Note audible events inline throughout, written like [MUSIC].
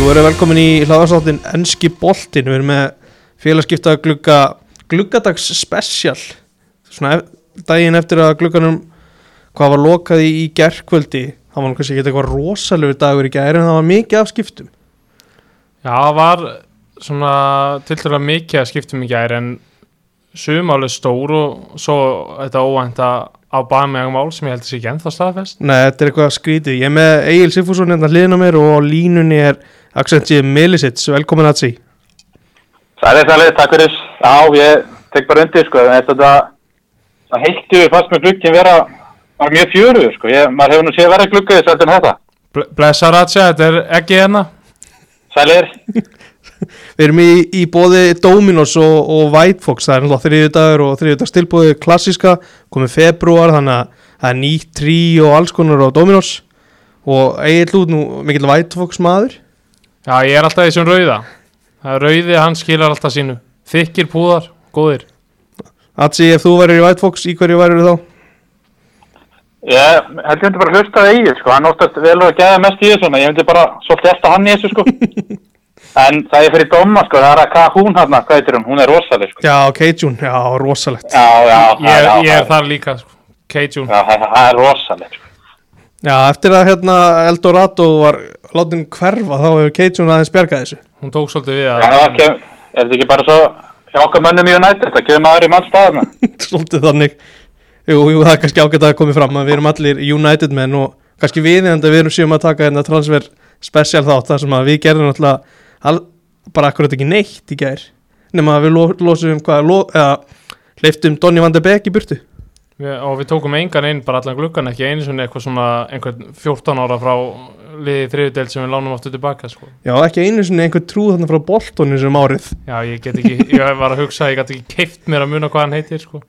Jú, erum velkomin í hlaðarsáttin Enski boltin, við erum með félagskipta glugga, gluggadags special. Svona daginn eftir að glugganum hvað var lokað í, gerkvöldi það var kannski ekki eitthvað rosalegu dagur í gæri en það var mikið af skiptum. Já, það var svona tilturlega mikið að skiptum í gær en sumáli stór og svo þetta óvænta á baðmegum mál sem ég held að sé ekki ennþá staðfest. Nei, þetta er eitthvað skrítið, ég er með Egil Sifússon hérna hliðin á mér og línunni er Accentið Melisits, velkomin að því Sælið, sælið, takk fyrir. Já, ég tek bara undir, sko. Þetta, heiltu fast með glukkin vera, mjög fjöruður, sko. Ég, maður hefur nú séð verið glukkaði svolítið en þetta. Ble- Blessa Ratsja, þetta er ekki hérna. Sælið, [LAUGHS] Við erum í, í bóði Dominos og, og White Fox, það er náttúrulega þriðju dagur og þriðju dags tilbúði klassiska, komið februar, þannig að það er nýtt trí og alls konar á Dominos og Egil út nú mikill White Fox maður Já, ég er alltaf í þessum rauða. Það rauði, hann skilar alltaf sínu. Þykir púðar, góðir. Atsi, ef þú værir í White Fox, í hverju værir þá? ég held ég myndi bara hlusta að eigið, sko. Hann óttast vel að geða mest í þessu, svona. ég myndi bara svolítið eftir hann í þessu, sko. [LAUGHS] en það er fyrir doma, sko. Það er að hvað hún hann, hvað heitir hún? Hún er rosaleg, sko. Já, Keijun, já, rosalegt Já, já, Ég, já, ég já, er þar líka, sko. Keijun. Já, það það er rosaleg, sko. Já, eftir að hérna Eldorado var látin hverfa, þá hefur Keijun aðeins bjargað þessu. Hún tók svolítið við Já, að... það kem, er þetta ekki bara svo hjá okkar mönnum í United, það kemur maður í mann staðna. [LAUGHS] Svolítið þannig. Jú, jú, það er kannski ágætt að komið fram að við erum allir United menn og kannski við en við erum séum að taka hérna transfer special þátt þar sem að við gerðum náttúrulega al, bara akkurat ekki neitt í gær nema að við lo, losum um hvað lo, eða leiftum Donny van de Beek í burtu og við tókum engan inn, bara allan gluggan, ekki einu svona eitthvað svona, einhvern 14 ára frá liði þriðudeld sem við lánum aftur tilbaka, sko. Já, ekki einu sinni einhver trú þarna frá Boltoni sem árið Já, ég get ekki, ég var að hugsa, ég get ekki keift mér að muna hvað hann heitir, sko.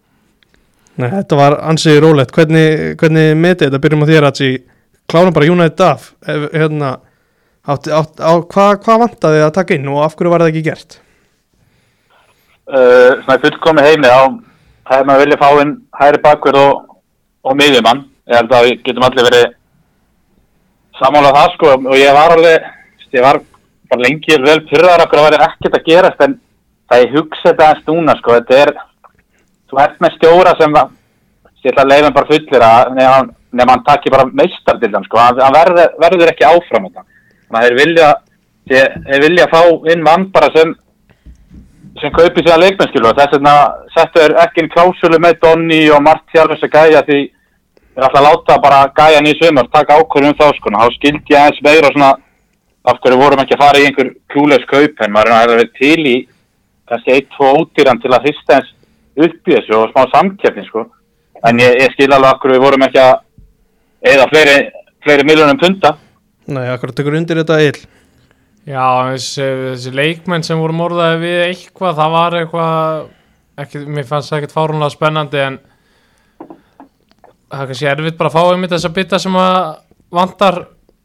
Nei, þetta var ansið rólegt hvernig, hvernig metið þetta, byrjum á þér að því klárum bara United af ef, hérna, átti, átt, á, hvað hva vantaði að taka inn og af hverju var það ekki gert? uh, svona fullkomi heimi á hefði maður viljað fá inn hæri bakverð og, og miðjumann. Ég held að við getum allir verið sammálað það sko. Og ég var alveg ég var bara lengi vel pyrraðar okkur að vera ekkert að gerast en það ég hugsa þetta aðeins núna sko. Þetta er þú ert með stjóra sem ég ætla að leiða bara fullir að nefn hann, takki bara meistar til hann sko. Hann, verður, verður ekki áfram þannig að þeir vilja þeir vilja fá inn mann bara sem sem kaupir síðan leikmenn skilur þess vegna settu er ekki klásulu með Donni og Martial þess að gæja því ætla að láta bara gæjan í sumar taka ákvörðum þá sko. Þá skildi ég aðeins meira svona af hverju vorum ekki að fara í einhver klúlegs kaup en maður er að vera til í kannski eitt, tvo ódýran til að hrista eins upp í þessu og smá samkeppni sko. En ég, ég skil alveg af hverju við vorum ekki að eða fleiri, fleiri miljónum punta. Nei, akkurat tekur undir þetta eil Já, þessi, þessi leikmenn sem voru morðaði við eitthvað, það var eitthvað, ekki, mér fannst það ekkert fárunlega spennandi en það er kannski erfitt bara að fá einmitt þessa bytta sem að vantar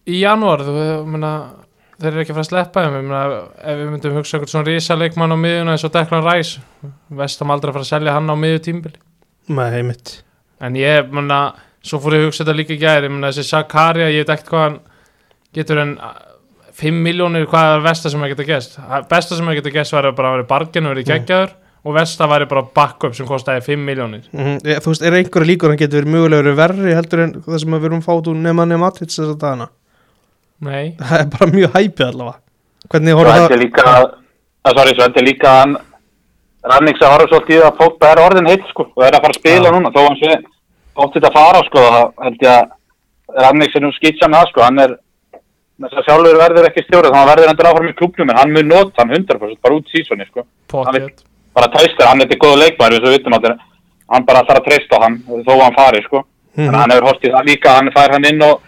í janúar, þú meina, þeir eru ekki að fara að sleppa ég meina, ef við myndum hugsa eitthvað svona rísa leikmann á miðjuna eins og Declan Rice, vestam aldrei að fara að selja hann á miðju tímbili. Nei, heimitt En ég, menna, svo fór ég að hugsa þetta líka í gæri, ég menna þessi Sakaria, ég veit ekkert hvað hann getur en 5 miljónir, hvað er versta sem að geta gæst? Besta sem að geta gæst var bara að vera bargin og verið geggjaður og versta væri bara backup sem kostaði 5 miljónir. mm, ég, Þú veist, er einhverja líkur hann getur verið mögulegur verri heldur en það sem við erum fátt úr nema nema Matrix þess að dagana Nei, Það er bara mjög hæpið allavega Hvernig horfða held það ég líka að, að sorry, svo held ég líka Rannix að horfa svolítið að Pogba er orðin heitt sko og er að fara að spila Já. núna þó hann sé ótt þetta að fara sko þá held ég að Rannix er nú skýtsa með það sko hann er þess að sjálfur verður ekki stjórið þá hann verður endur áfram í klubnum en hann mun nota hann 100% bara út sísoni sko potið. bara treysta hann, þetta er góða leikmæður við vitum allir hann bara þarf að treysta hann þó að hann fari sko Mhm. en hann hefur hort í það líka, hann fær hann inn og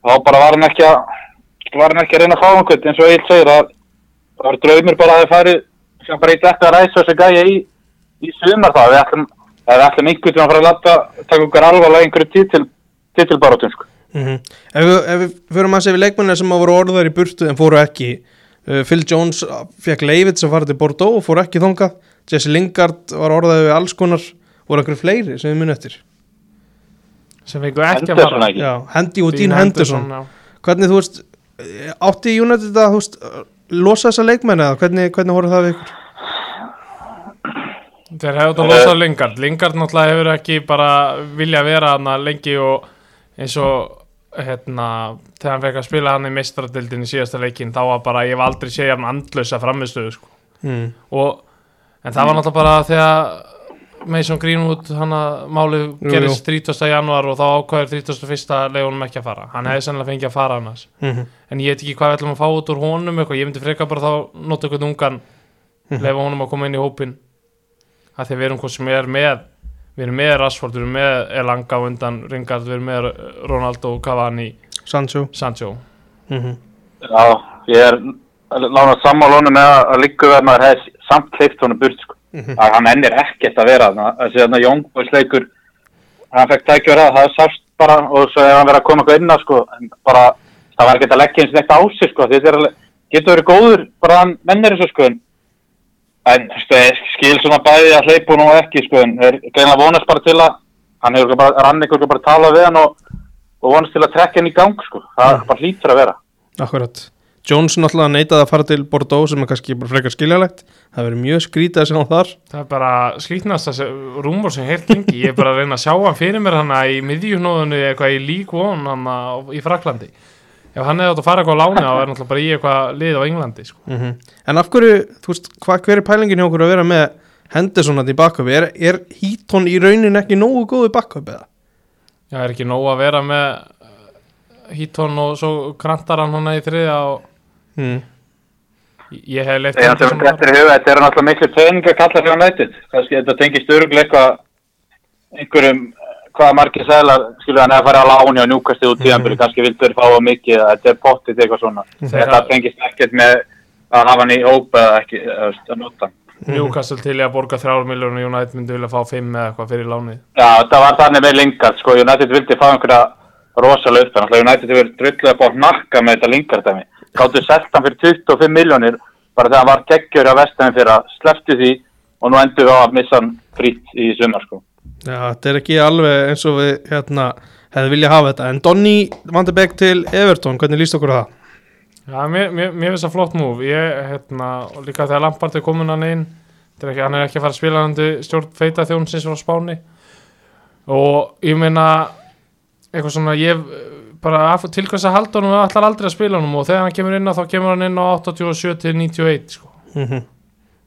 þá bara var hann ekki að var hann ekki að reyna að fá einhvern eins og Egil segir að það var draumur bara að það færi sem bara eitt eftir að ræsa þessi gæja í, í sumar það við ætlum, við ætlum einhvern veginn að fara að láta taka okkar alvarlega einhverju titil titilbaróttum sko mm ef, við, við förum að segja við leikmennir sem að voru orðar í burtu en fóru ekki uh, Phil Jones fekk leifit sem farið til Bordeaux og fóru ekki þangað. Jesse Lingard var orðaði við alls konar. Voru einhverju fleiri sem við munum eftir? Sem fengu ekki að fara. Hendi og Dean Henderson hvernig þú veist átti United að veist, losa þessa leikmenn eða hvernig, hvernig voru það við ykkur? Þeir hefðu þetta losað Lingard. Lingard náttúrulega hefur ekki bara vilja vera hann lengi og eins og hérna, þegar hann fekk að spila hann í mestradildin í síðasta leikin þá var bara, ég hef aldrei séð hann andlösa framistöðu sko. Mm. og en það var náttúrulega bara þegar Mason Greenwood hann að málið gerist 30. januar og þá ákvæður 31. leikunum ekki að fara hann hefði sannlega fengið að fara annars Mm en ég veit ekki hvað við ætlum að fá út úr honum eitthvað, ég myndi freka bara þá nota eitthvað ungan Mhm. lefa honum að koma inn í hópin að því við erum hvað sem er með við erum með Rashford, við erum með Elanga undan Ringard, við erum með Ronaldo Cavani, Sancho. Sancho. Mm Já, ég er lána sammálunum með að, að líka verð maður hefði samt kleift honum burt sko. Mhm. að hann ennir ekkert að vera þessi þarna Jóngbúisleikur hann fekk tækjur að það sást bara og svo ef hann verið að koma eitthvað inn á sko, en bara það var ekkert að leggja eins og neitt á sig sko, þetta er getur verið góður bara hann mennir þessu sko en en skil svona bæði að hleypa nú ekki sko en er greinlega vonast bara til að hann hefur bara, rann ykkur bara að tala við hann og, og vonast til að trekja hann í gang sko, það Mhm. bara hlýtur að vera. Akkurat. Johnson alltaf neitaði að fara til Bordeaux sem er kannski bara frekar skiljalegt það verið mjög skrítið að sjá hann þar. Það er bara skrítnast þessi rúmur sem heilt lengi, ég er bara að reyna að sjá hann fyrir mér hann í miðjunóðinu eitthvað í lík von hann í Fraklandi ef hann hefði átt að fara eitthvað á láni þá er náttúrulega bara í eitthvað lið á Englandi sko. mm En af hverju, þú veist, hva, hver er pælingin hjá okkur að vera með Henderson að í backup er, er Heaton í raunin ekki nógu góðu backup eða? Já, er ekki nóg að vera með Hítón og svo krantar hann hann í þriðja og Mm. ég hef leitt þetta er náttúrulega miklu töninga kallar hjá nættið. Kannski þetta tengist öruglega eitthvað einhverjum, hvaða margir sælar, skilur hann eða fara á láni og njúkast út tíðanbyrju, kannski vildur fá á mikið, þetta er pottið eitthvað svona. Þegar- Þetta tengist ekkert með að hafa hann í hópa eða ekki, að nota. hann. Newcastle til í að borga þrjár miljónu United myndi vilja fá fimm eða eitthvað fyrir lánið Já, þetta var þannig með Lingard, sko, United vildi fá einhverja rosalega upp, þannig að United hefur drulluð að nakka með þetta Lingard dæmi. Gáttu selt hann fyrir 25 miljónir, bara þegar hann var geggjör á vestaminn fyrir að sleftu því og nú endur við á að missa hann frýtt í sumar, sko. Já, þetta er ekki alveg eins og við hérna, hefði viljað hafa þetta. En Donny vandi Beck til Everton, hvernig líst okkur það? Já, mér, mér, mér finnst það flott múf ég, hérna, og líka þegar Lampard er komin hann inn þetta er ekki, hann er ekki að fara að spila hann stjórn feita þjónsins frá Spáni. Og ég meina eitthvað svona, ég bara af- til hvers að halda honum ætlar aldrei að spila honum. Og þegar hann kemur inn á þá kemur hann inn á 87 til 91 sko. Mm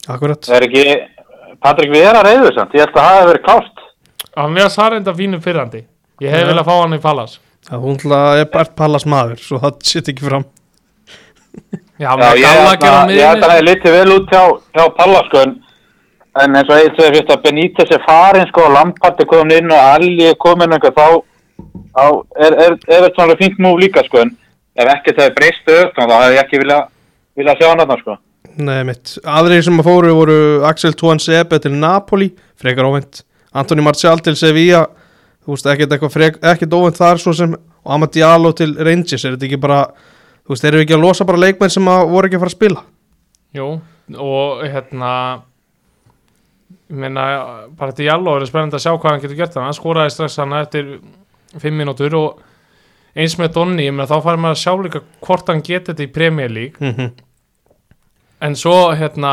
Akkurat. Það er ekki, Patrik Vera reyður samt, ég held að það hefur verið klárt. Hann er að sarenda fínum fyrrandi. Ég hef Já. viljað fá hann í Pallas að hún ætla er Bert Pallas maður svo það sitt ekki fram. Já, Já, ég held að að að það er litið vel út hjá, hjá Palla, sko, en, en eins og eitt segir fyrst að Benítez er farin, sko, og Lampard er komin inn og Alli er komin einhver, þá, þá er, er, er þetta svona fínt múf líka, sko, en ef ekki það er breyst auðvitað, þá hefði ég ekki vilja, vilja sjá hann þarna, sko. Nei mitt, aðrir sem að fóru voru Axel Tuan Sebe til Napoli frekar óvænt, Antoni Martial til Sevilla þú veist, ekkert eitthvað óvænt þar svo sem, Amad Diallo til Rangers, er þetta ekki bara þú veist, erum við ekki að losa bara leikmenn sem að voru ekki að fara að spila? Jú, og hérna ég meina, bara Diallo er spennandi að sjá hvað hann getur gert hann, hann skoraði strax hann eftir fimm mínútur og eins með Donni, ég meina þá fær maður að sjá líka hvort hann getur þetta í Premier League. Mm -hmm. en svo hérna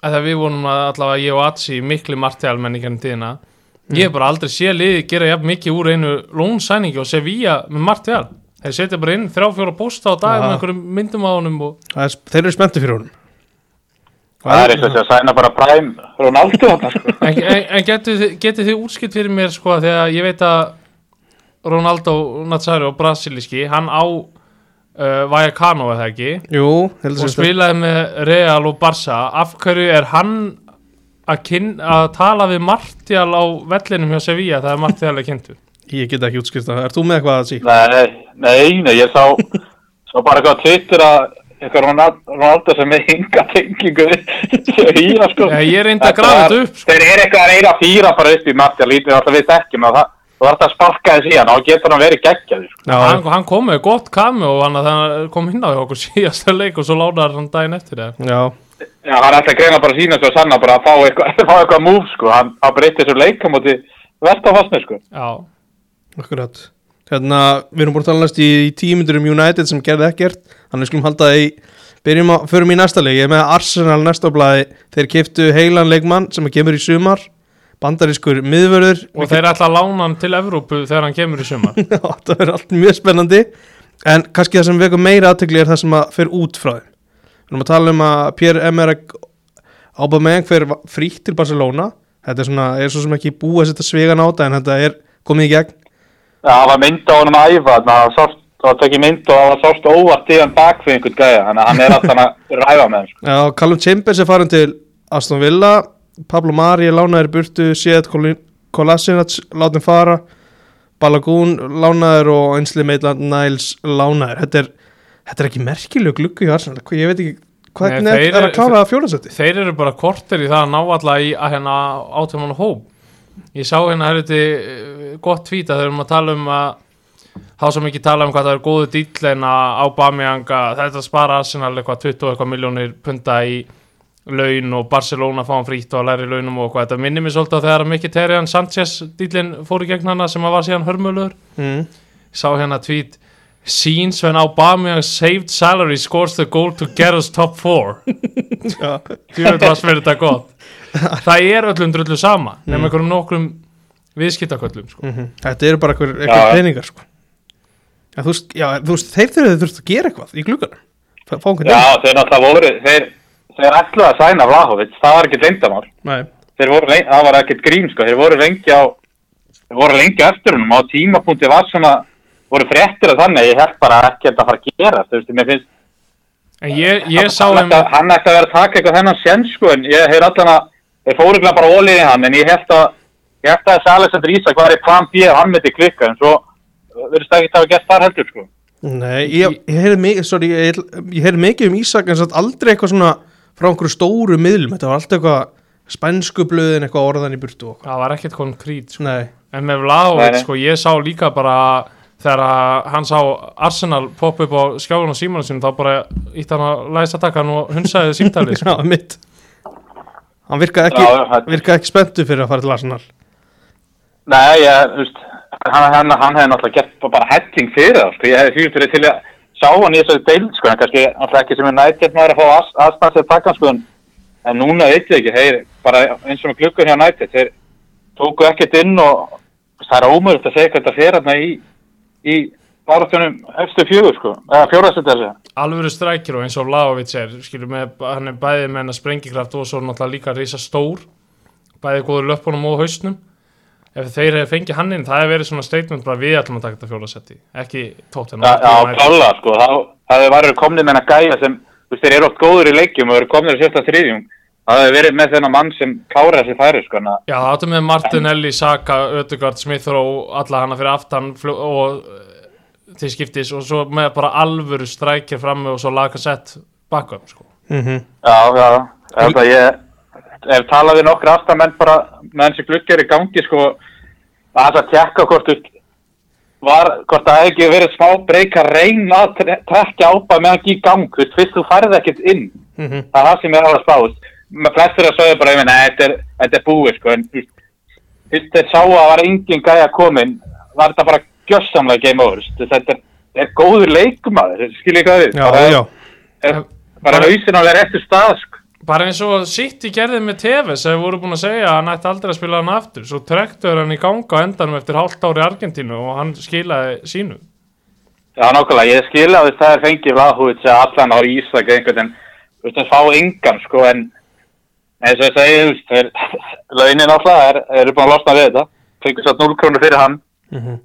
að það við vonum að allavega ég og Atsi miklu martial menn í gennum tíðina ég hef bara aldrei sé liði gera jafn mikið úr einu lónsæningi og Sevilla með martial þeir setja bara inn þrjá fjóra posta á dag Ja. með einhverjum myndum á honum og er, þeir eru spennti fyrir honum Það er eins og þess að sæna bara Prime Ronaldo þarna, sko. [LAUGHS] en, en, en getur, þið, getur þið útskipt fyrir mér sko þegar ég veit að Ronaldo Nazario brasilíski, hann á uh, Vallecano eða ekki Jú, heldur og spilaði með Real og Barca af hverju er hann að, kyn, að tala við Martial á vellinum hjá Sevilla þegar Martial er kynntur [LAUGHS] Ég get ekki útskýrt það, er þú með eitthvað að sí? Nei, nei, nei, ég sá, sá bara eitthvað á Twitter að eitthvað Ronaldo, sem er hinga tengingu Sevilla, sko. Ég- ég reyndi að grafa þetta upp, sko. Þeir eru eitthvað að reyna að fýra bara upp í að lítið alltaf við þekkjum að það þú þarf að sparka þess í hann og getur hann verið geggjaður. Sko. hann, hann kom með gott kami og hann, hann kom inn á okkur [LAUGHS] síðasta leik og svo lánaði hann daginn eftir það Já, Já, hann ætla að greina bara sína svo sanna bara að fá eitthvað, [LAUGHS] fá eitthvað move sko, hann hann breytti þessu leikamóti versta fastnir sko. Já, akkurat. Hérna, við erum búin að tala næst í, í tímyndur um United sem gerði ekkert. Þannig við skulum halda það í byrjum að, förum í næsta leik, ég er með Arsenal næsta á blaði, þeir keftu heilan leikmann sem kemur í sumar bandarískur miðvörður. Og þeir ætla að lána hann til Evrópu þegar hann kemur í sumar. [LAUGHS] Það verður allt mjög spennandi. En kannski það sem vekur meira aðtegli er það sem að fer út frá þeim. Við erum að tala um að Pierre-Emerick Aubameyang fer frítt til Barcelona. Þetta er svona, er svo sem ekki búið að setja svegan á þetta en þetta er komið í gegn. Já, það var mynd á honum að æfa, það var tekið mynd og það sást óvart í hann bak fyrir einhvern gæja, þannig að hann er alltaf að ræfa með hann, sko. Já, Callum Chambers er farin til Aston Villa Pablo Mari lánaður burtu Séð Kolasinac látin fara Balagun lánaður og einsli Maitland Niles lánaður. Þetta er, þetta er ekki merkilegu gluggu í Arsenal. Hvað- ég veit ekki hvernig Nei, er, er að klára fjóðarsætti þeir eru bara kortir í það að ná alla í að hérna átjáman hóp. Ég sá hérna eh, gott tvíta þegar við erum að tala um að þá sem ekki tala um hvað það er góðu dýll en að á Bamianga þetta spara Arsenal eitthvað 20 og eitthvað miljónir punta í laun og Barcelona fá hann frítt og að læri launum og hvað þetta minnir mér svolítið á þegar að Mikki Terrian Sanchez dýllin fór í gegn hana sem að var síðan hörmulur. Mm. sá hérna tweet Scenes when Aubameyang saved salary scores the goal to get us top 4 [LAUGHS] Já, Þú veit hvað sverið þetta gott. Það er öllum drullu sama nema einhverjum nokkrum viðskiptaköllum sko. mhm. Þetta eru bara einhver, einhver peningar sko. já, þú, já, þú veist, þeir þurfið þurft að gera eitthvað í einhvern Já, þeir náttúrulega voru, þeir, þeir ætluðu að sæna Vlahovic, það var ekkert leyndamál. Nei, Þeir voru, lengi, það var ekkert grín, sko, þeir voru lengi á, þeir voru lengi eftir húnum, á tímapunkti var svona, voru fréttir af þannig, ég held bara ekkert að fara að gera, þú veist, mér finnst, En ég, ég sá hann, þeim ætti að- hann ætti að vera að taka eitthvað þennan sén, sko, en ég hef allan að, þeir fóru ekki bara ólið í hann, en ég held að, ég held að þessi Alexander Isak var í plan B og hann myndi klikka, en svo, verðist það ekki að hafa gert þar heldur, sko. Nei ég, ég heyrði mikið sorry, ég, ég heyrði mikið um Ísak en satt aldrei eitthvað svona frá einhverju stóru miðlum þetta var alltaf eitthvað spænsku blöðin eitthvað orðan í burtu og. Það var ekkert konkrít sko. Nei, En með nei. sko, ég sá líka bara þegar að hann sá Arsenal poppa upp á skjáðun og símanu sinum þá bara ítt hann að læsa takkan og hunsaði símtalið [LAUGHS] sko. já, mitt Hann virkaði ekki, það- virkaði ekki spenntu fyrir að fara til Arsenal Nei, ég, þú veist, hann, hann, hann hefði náttúrulega gert bara helling fyrir það, sko, ég hefði fyrir til að sá hann í þessari deild, sko, en kannski náttúrulega ekki sem er nættið maður að fá að- aðstæða sér takkan, sko, en, núna veit ég ekki, þeir, bara eins og með glukkur hjá nættið, þeir tóku ekkert inn og það er ómögulegt að segja hvað þetta fer hérna í, í báráttunum efstu fjögur, sko, eða fjóraðsett þessi. Alvöru strækir og eins og Vlahovic er skilur með, hann er bæði með hennar sprengikraft og svo náttúrulega líka risa stór bæði góður löpunum og hausnum ef þeir hefur fengið hann inn, það hefur verið svona statement bara við ætlum að taka þetta fjórasetti ekki tóttina Já, já, klála, sko, það hefur værið komnið með hennar gæja sem, þú veist, þeir eru oft góður í leikjum og eru komnir í sérsta þriðjum, það hefur verið með þennan mann sem klára þessi færi, sko, en að Já, það áttum með Martinelli, Saka, Ödegard, Smith-Rowe, alla hana fyrir aftan og eh, til skiptis og svo með bara alvöru strækir frammi og svo laga sett backup sko. mm Já, já, þetta ég hef talað við nokkra aftamenn bara meðan sem glugg er í gangi sko að það að tjekka hvort var, hvort það hefði ekki verið smá breyk að reyna að tre- trekja ábæð meðan ekki í gang, fyrst þú færði ekkert inn. -hmm. það er það sem er alveg spáð. Með flestir að sögðu bara, ég meina, þetta er, þetta er búið sko, en fyrst þeir sá að það var engin gæja komin var þetta bara gjössamlega game over þetta er, er góður leikumadur skiljið hvað við, Já, bara, já, er, bara hausin alveg réttu stað sko bara eins og City gerði með Tevez sem voru búin að segja að hann ætti aldrei að spila hann aftur. Svo trektur hann í ganga á endanum eftir hálft ári í Argentínu og hann skilaði sínu. Já, nákvæmlega, ég skil að það er fengið Vlahovic að allan á Ísak einhvern en þú veist, það fá engan, sko, en eins og ég segi, þú veist, [LAUGHS] launin náttúrulega er, eru búin að losna við þetta, fengur svo 0 krónu fyrir hann, mm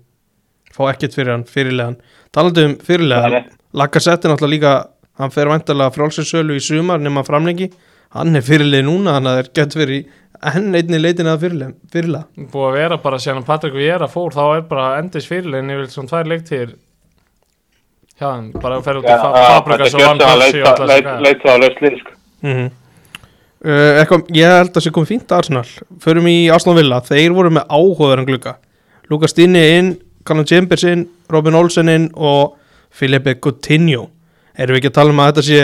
fá ekkert fyrir hann, fyrirlegan talandi um fyrirlegan. Lacazette er náttúrulega líka, hann fer vantarlega frálsinsölu í sumar nema framlengi hann er fyrirlega núna, hann er gett fyrir henn einni leitin að fyrirlega búið að vera bara að Patrik Viera fór þá er bara endis fyrirlegin yfir svona tvær leiktir hann, bara að ferja út í fa Fabrikas og Van Persie og alltaf þessi gæjar. leita á lauslið, sko. -hmm. uh, eitthvað, ég held að það sé komið fínt að Arsenal förum í Aslan Villa, þeir voru með áhugaður en glugga, Lukas Dini inn Callum Chambers inn, Robin Olsen inn og Filipe Coutinho erum við ekki að tala um að þetta sé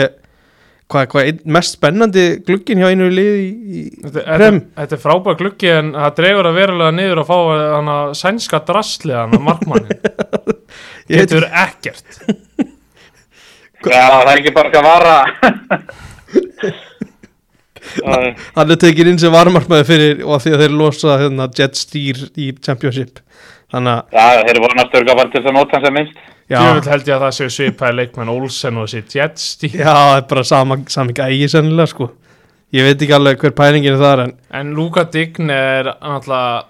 hvað, hvað einn mest spennandi glugginn hjá einu lið í, í Þetta þetta- þetta er frábæð gluggi en það dregur að verulega niður að fá hann að sænska drasli hann að markmannin [LAUGHS] getur ekkert. Já, það er ekki bara ekki að vara. [LAUGHS] Það- hann er tekin inn sem varmarmaður fyrir og að því að þeir losa hérna, jet steer í championship þannig að Já, þeir voru næstu örgulega bara til þess að nota hann sem minnst. Já, Djöfull held ég að það séu svipaði leikmenn Olsen og þessi Jetstík já, það er bara sama, sami gægi sennilega sko. Ég veit ekki alveg hver pælingin er þar en En Luka Dign er náttúrulega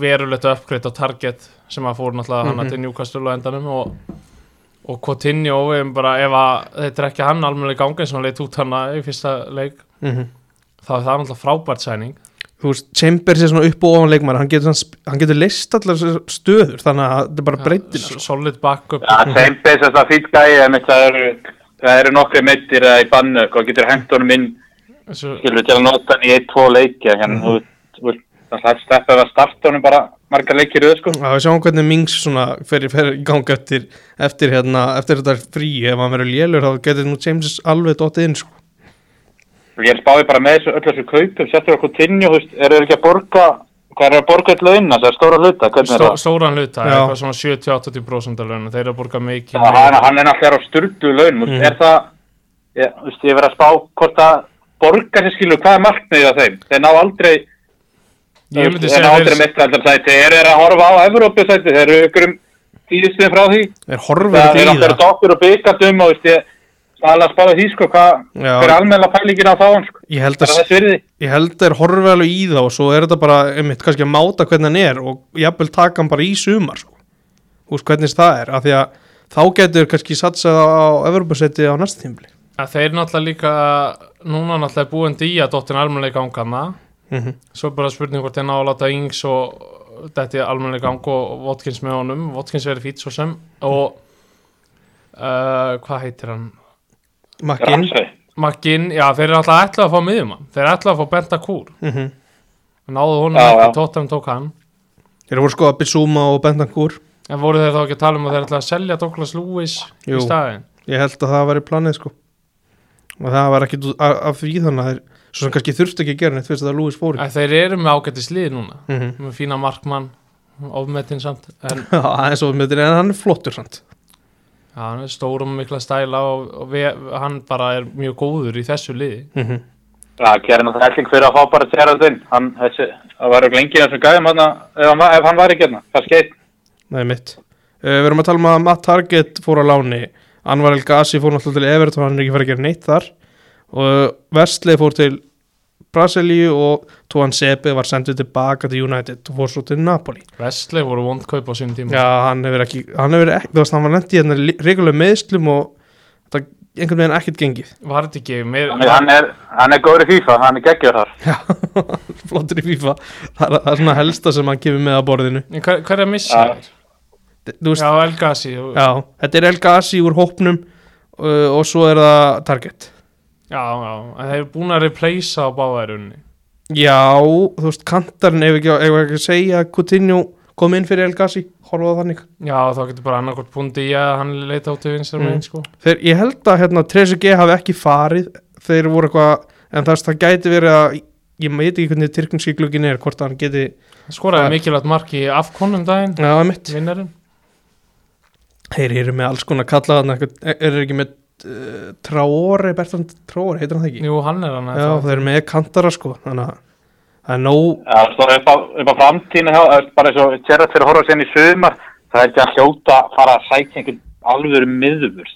verulegt uppgreitt á target sem að fór náttúrulega hann Mhm. til Newcastle á endanum og, og Coutinho við erum bara ef að þetta er ekki hann almennilega gangi sem hann leitt út hana í fyrsta leik mm þá er það náttúrulega frábært sæning þú veist, Chambers er svona upp og ofan leikmar hann getur, svona- hann getur list allar stöður þannig að þetta er bara breytina S- sko. solid backup Já, Seimpis er það fýtt gæi en það eru, það eru nokkri meittir eða í bannu og getur hengt honum inn skilur til að nota hann í eitt, tvo leiki en þú þú veist, það er steppið að starta honum bara margar leikir auð sko Já, við sjáum hvernig Mings svona fer, fer í gang eftir, eftir, hérna, eftir þetta frí ef hann verður lélur þá getur nú James alveg dottið inn sko. Ég spáði bara með þessu öll þessu kaupum settur okkur veist, eru þeir ekki að borga hvað er að borga eitt launa, það er stóra hluta? Hvernig er það? stóran hluta, eitthvað svona 70-80% af launum, þeir eru að borga mikið Já, hann, hann er náttúrulega á styrtu laun, mm. Er það ég, veist, ég verið að spá hvort að borga sér skilur, hvað er markmiðið af þeim? Þeir ná aldrei Ég myndi þeir segja ná þeir- aldrei mestraldarsæti þeir eru að horfa á Evrópusæti, þeir eru ykkur um tíðistum frá því? Er það er í náttúrulega það. dokkur og byggandum og veist, ég stala að spáða því sko, hvað er almenna pælingin á fáan sko, ég held er að það að er horfið alveg í það og svo er þetta bara einmitt kannski að máta hvernig hann er og jafnvel taka hann bara í sumar sko. veist hvernig það er af því að þá getur kannski satsað á Evropasetti á næsta tímli að þeir náttúrulega líka núna náttúrulega er búin dýja dóttin almennilega gangana mm -hmm. svo er bara spurning hvort þeir ná að láta Ings og þetta er almennilega gang og Watkins með honum, Watkins verið fýtt svo sem. Og uh, hvað heitir hann? Makkin Ramsey. Maggin, já þeir eru alltaf ætlað að fá miðjumann þeir eru ætlað að fá Benta Kúr mm -hmm. náðu honum Já, ekki. Tottenham tók hann þeir voru sko að Bissúma og Bentancur en voru þeir þá ekki að tala um að þeir ætlað að selja Douglas Lewis Jú. í staðin ég held að það væri planið sko og það var ekki af, af því þannig að þeir svo sem kannski þurfti ekki að gera neitt fyrst að Lewis fór að þeir eru með ágættis lið núna mm -hmm. með fína markmann ofmetinn samt en [LAUGHS] Já, hann er flottur samt hann er stór og mikla stæla og, og við, hann bara er mjög góður í þessu liði. mm -hmm. Það gerir náttúrulega helling fyrir að fá bara Gerrard inn. Hann, þessi, það var lengi þessum gæðum hann ef, hann ef hann var ekki hérna. Það skeitt. Nei, mitt uh, Við erum að tala um að Matt Target fór á láni Anvar El Gassi fór náttúrulega til Everton hann er ekki farið að gera neitt þar og Vestley fór til Brasilíu og Tuan Sepe var sendið tilbaka til United og fór svo til Napoli Vestley voru vondkaup á sínum tíma. Já, hann hefur ekki, hann hefur ekki, þú veist, hann var lendið í hérna regulega meðslum og þetta einhvern veginn ekkert gengið. Var þetta ekki meir... Hann, hann er, hann er góður í FIFA, hann er geggjör þar. Já, [LAUGHS] flottur í FIFA. Það er, það er svona helsta sem hann kemur með að borðinu. En Hver, hver er Já. þér? Já, El Gassi. Já, þetta er El Gassi úr hópnum uh, og svo er það Target. Já, já. Þeir eru búin að replacea á báðærunni. Já, þú veist, kantarinn ef ekki, ef ekki að segja Coutinho kom inn fyrir El Gassi, horfa á þannig. Já, þá getur bara annarkort búin í að hann leita á til vinstra Mm. megin, sko. Þeir, ég held að hérna, Trezeguet hafi ekki farið, þeir voru eitthvað, en það, það gæti verið að, ég veit ekki hvernig tyrknski glugginn er, hvort hann geti, skoraði Það- mikilvægt mark í afkonum daginn, vinnarinn. Þeir eru með alls konar kalla þarna eitthvað- er þeir ekki með uh, Traore, Bertrand Traore, heitir hann það ekki? Jú, hann er hann. Já, þeir eru með kantara sko þannig að það er nóg Já, það stóð upp á, upp á framtíðinu er bara eins og Gerrard fyrir að horfa sen í sumar. Það er ekki að hljóta að fara að sækja einhvern alvöru miðvörð.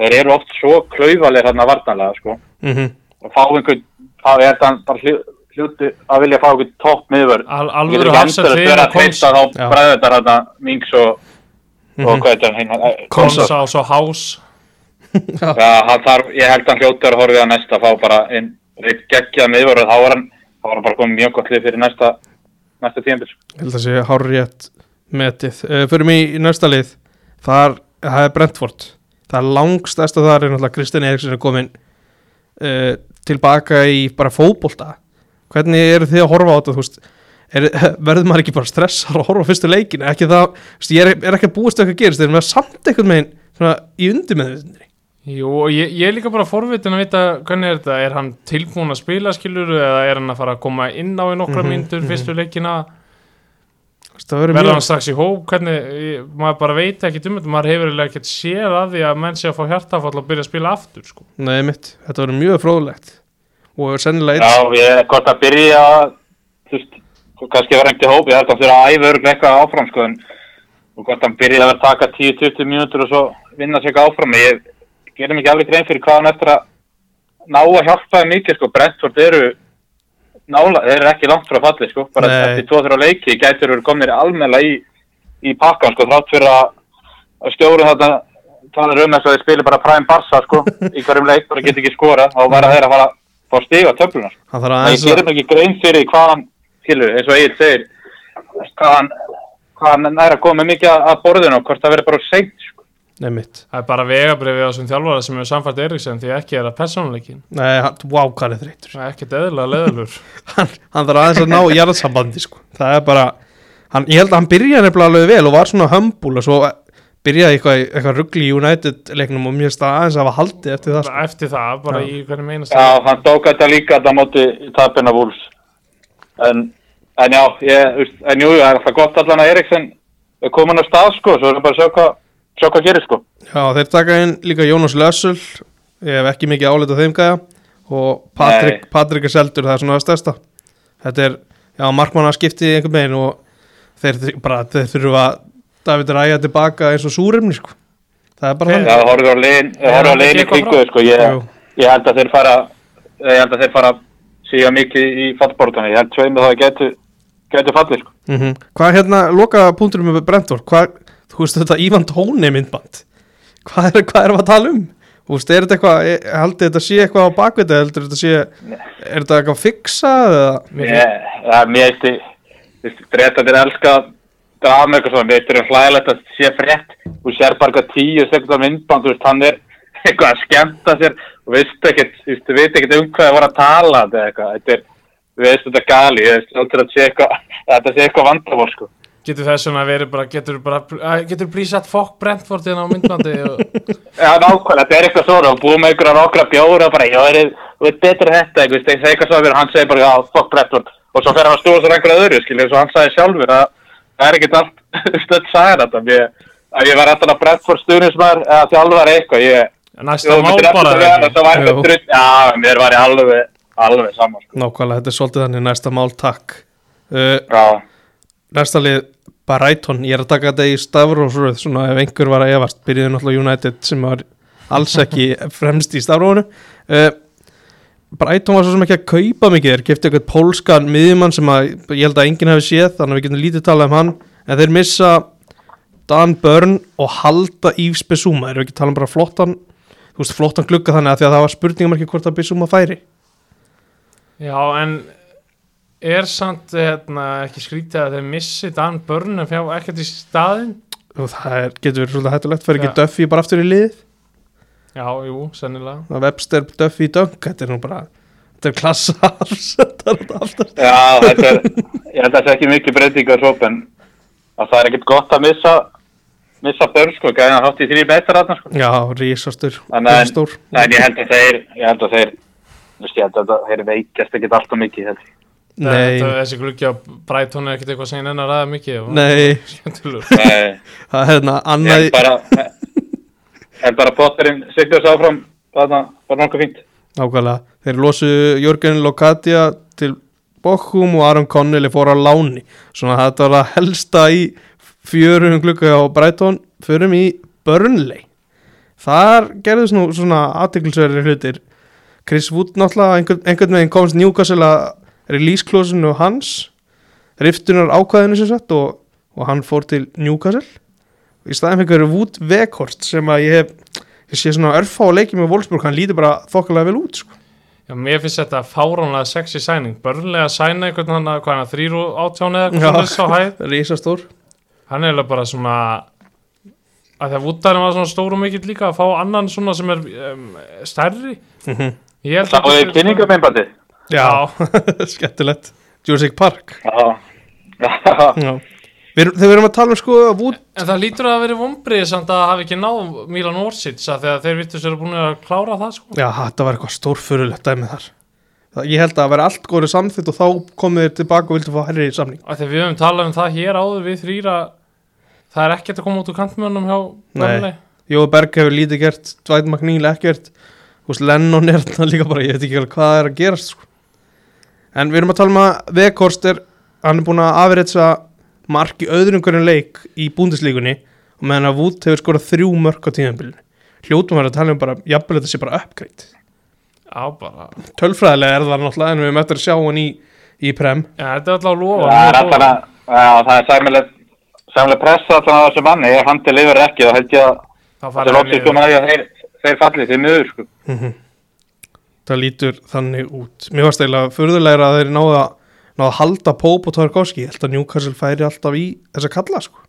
Þeir eru oft svo klaufalir hérna vartanlega, sko. mm Og fá einhvern, það er þann bara hlu- hluti að vilja fá einhvern topp miðvörð. Al, endur að vera að treysta komst þá bræður þetta hérna Mings og, Mhm. og hvað er þetta hérna? eh, Konsa. Konsa og svo Hás. Þarf, ég held að hann hljóttur að horfið að næsta fá bara einn reitt geggjað miðvörð, þá var hann, þá var hann bara komið mjög gott lið fyrir næsta, næsta tíðanbils. ég held að sé hár rétt metið. Uh, fyrir mig í næsta lið. Þar, það er Brentford. Það er langstæsta þar er náttúrulega Kristinn Eriksson er komin uh, tilbaka í bara fótbolta. Hvernig eru þið að horfa á þetta þú veist? Er, verður maður ekki bara stressar að horfa á fyrstu leikin ekki það, ég er, er ekki að búast eitthvað gerist þeir eru með samt eitthvað svona, í undir með þetta Jú, og ég, ég er líka bara forvitin að vita hvernig er þetta, er hann tilbúin að spila skiluru eða er hann að fara að koma inn á í nokkra Mhm, myndur mhm. fyrstu leikina? Það verður verður mjög hann strax í hóp? Hvernig, ég, maður bara veit ekki um þetta. Maður hefur eiginlega ekkert séð að því að menn sé að fá hjartafall og byrja að spila aftur sko. Nei, mitt, þetta verður mjög fróðlegt. Og sennilega Já, eitt ég, hvort að byrja, þú veist, kannski vera einhvern hóp, ég held að það fyrir að æfa eitthvað áfram, en og hvort hann byrja að vera að taka 10-20 mínútur og svo vinna sig eitthvað áfram, ég gerum ekki alveg grein fyrir hvað hann eftir að ná að hjálpa þeim mikið, sko, Brentford eru nála, þeir eru ekki langt frá falli, sko, bara Nei. eftir 2-3 leiki gætur eru komnir almennilega í, í pakkan, sko, þrátt fyrir að, stjórun þetta talar um þess að þeir spila bara Prime Barca, sko, í hverjum leik, bara get ekki skora, þá var þeir að fara að á töfluna, sko. Það gerum ekki grein fyrir hvað hann, skilur, eins og Egil segir, hvað hann, hvað hann er að koma með mikið að borðinu og hvort það verður bara seint, Nei, mitt það er bara vegabrifi á þessum þjálfara sem hefur samfært Eriksen því ekki er að persónuleikin Nei, hann, wow, hvað er þreytur það er ekkert eðlilega leðalur [LAUGHS] hann, hann þarf aðeins að ná jarðsambandi sko. það er bara hann, ég held að hann byrjaði nefnilega alveg vel og var svona hömbul og svo byrjaði eitthvað, eitthvað ruggli í United leiknum og mér finnst það aðeins að hafa haldið eftir það sko. eftir það, bara Já. í hvernig meinast Já, hann tók þetta líka þetta á móti tapina vúls. En, en já, ég, en jú, það það sjá hvað, hvað gerir, sko. Já, þeir taka inn líka Jónas Lössel ég hef ekki mikið álit á þeim gæja og Patrik. Patrik er seldur það er svona það stærsta þetta er, já, markmanna skipti einhvern veginn og þeir, bara, þeir þurfa David Ræja tilbaka eins og súrefni sko. það er bara hann Já, það horfður á legin, Er horfður á legin í kringu, sko, ég, ég held að þeir fara, ég held að þeir fara síga mikið í fallbortana, ég held tveim að það getur, getur fallið, sko. mm Hvað er hérna, loka punkturum með Brentford hvað, þú veist þetta Ívan Tóni myndband. Hvað er, hvað erum við að tala um? Þú veist, er þetta eitthvað, er- haldið þetta sé eitthvað á bakvita, heldur þetta sé er þetta eitthvað fiksað Mér þú veist, breytandir elska drama eitthvað svona, mér eitthvað hlægilegt að sé frétt, þú sér bara eitthvað tíu sekundar myndband, þú veist, hann er [LAUGHS] eitthvað að skemmta sér og veist ekkert, þú veist, þú veit ekkert um hvað það voru að tala þetta er, þú veist, þetta er gali, ég veist, heldur [LAUGHS] þetta sé eitthvað vandamál, sko. Getur þess vegna verið bara getur bara, að- getur prísat fokk Brentford inn á myndbandi og, Já, nákvæmlega, þetta er eitthvað svona, búið með ykkur að nokkra bjóra og bara, já, er, veit betur þetta, eitthvað, það er eitthvað svona, hann segir bara, já, fokk Brentford, og svo fer hann að stúa sér einhverju öðru, skilja, eins og hann sagði sjálfur, að það er ekkert allt [LAUGHS] stödd sagði þetta, ég, að ég var alltaf að Brentford stuðnismar, eða þjálfar eitthvað, ég, næsta mál bara að það saman, sko, þetta er uh, já, næsta lið Brighton, ég er að taka þetta í stafrófsröð svona ef einhver var að efast byrjuði náttúrulega United sem var alls ekki [LAUGHS] fremst í stafrófunu uh, Brighton var svo sem ekki að kaupa mikið þeir kefti eitthvað pólskan miðjumann sem að ég held að enginn hefði séð þannig að við getum lítið talað um hann en þeir missa Dan Byrne og halda Yves Besuma þeir eru ekki að tala um bara flottan þú veist flottan glugga þannig að því að það var spurningum ekki hvort að Besuma færi. Já en er samt hérna, ekki skrítið að þeir missi Dan en fjá ekkert í staðinn og það er, getur verið svolítið hættulegt fyrir ekki. Duffy bara aftur í liðið já, jú, sennilega að Webster Duffy Dunk þetta er nú bara þetta er klassa þetta er þetta aftur já, þetta er, ég held að það sé ekki mikið breytingar svo, en að það er ekkert gott að missa, missa börn, sko, gæðin að hátt í þrý metrar þarna, sko. já, rísastur Þannig að- stór En ég held að þeir, ég held að þeir, þú veist, ég held að þeir veikjast ekkert alltaf mikið, held ég. Nei, Þetta, þessi gluggi á Brighton er ekkert eitthvað sem ég nennar ræða mikið og- [LAUGHS] nei, það er hérna annað held bara, Potterinn sigtur þessu áfram, þarna var nokkuð fínt. nákvæmlega, þeir losu Jörgen Lokadia til Bochum og Aron Connelly fór á láni. Svona þetta var að helsta í fjörum glugga á Brighton. Förum í Burnley. Þar gerðist nú svona aðtiklisverðir hlutir. Chris Wood náttúrulega einhvern, veginn komst Newcastle að release klósinu hans riftunar ákvæðinu sem sagt og, og hann fór til Newcastle. Í staðin fyrir Wood Weghorst sem að ég hef ég sé svona örfá að leikja með Wolfsburg hann lítur bara þokkalega vel út sko. Já, mér finnst þetta fáránlega sexy sæning börnlega sæna einhvern hann að hvað hann þrýr og átján eða eitthvað svo hæð? [LAUGHS] Risastór. Hann er eiginlega bara svona að það vúttarinn var svona stór og mikill líka að fá annan svona sem er um, stærri. Ég held Það að var í kynningum einbandi. Já, [LAUGHS] skemmtilegt. Jurassic Park. Já, [LAUGHS] já. Við, þegar við erum að tala um sko að Wood en það lítur að vera vombrið samt að hafa ekki náð Milan Orsic að þeir vittu sér búin að klára það sko. Já, þetta var eitthvað stórfurulegt dæmið þar. Ég held að það væri allt góður samþitt og þá komið þér tilbaka og vildu fá herri samning. Og þegar við höfum talað um það hér áður við þrýra það er ekkert að koma út úr kantmönnum hjá Nei. Jói Berg hefur lítið gert, Dwight McNeil ekkert. Lennon er þarna líka bara ég veit ekki hvað er að gerast sko. En við erum að tala um að Vekhorst er hann er búin að afrétsa mark í öðrungurinn leik í búndislíkunni og meðan að Wood hefur skorað þrjú mörk á tíðanbílinu hljótum við að tala um bara, jafnvel þetta sé bara uppgreitt á bara. Tölfræðilega er það náttúrulega en við eftir að sjá hann í, í prem. Já, þetta er alltaf lofa Það er alltaf að, já, það er sæmileg, sæmileg pressa alltaf á þessu manni, ef hann til yfir ekki, þá held ég að það er loksins komið að því að þeir, þeir fallið því miður, sko. Það lítur þannig út. Mér varst eiginlega furðulegra að þeir náðu að, náðu að halda Póp og Tarkovski ég held að Newcastle færi alltaf í þessa kalla sko.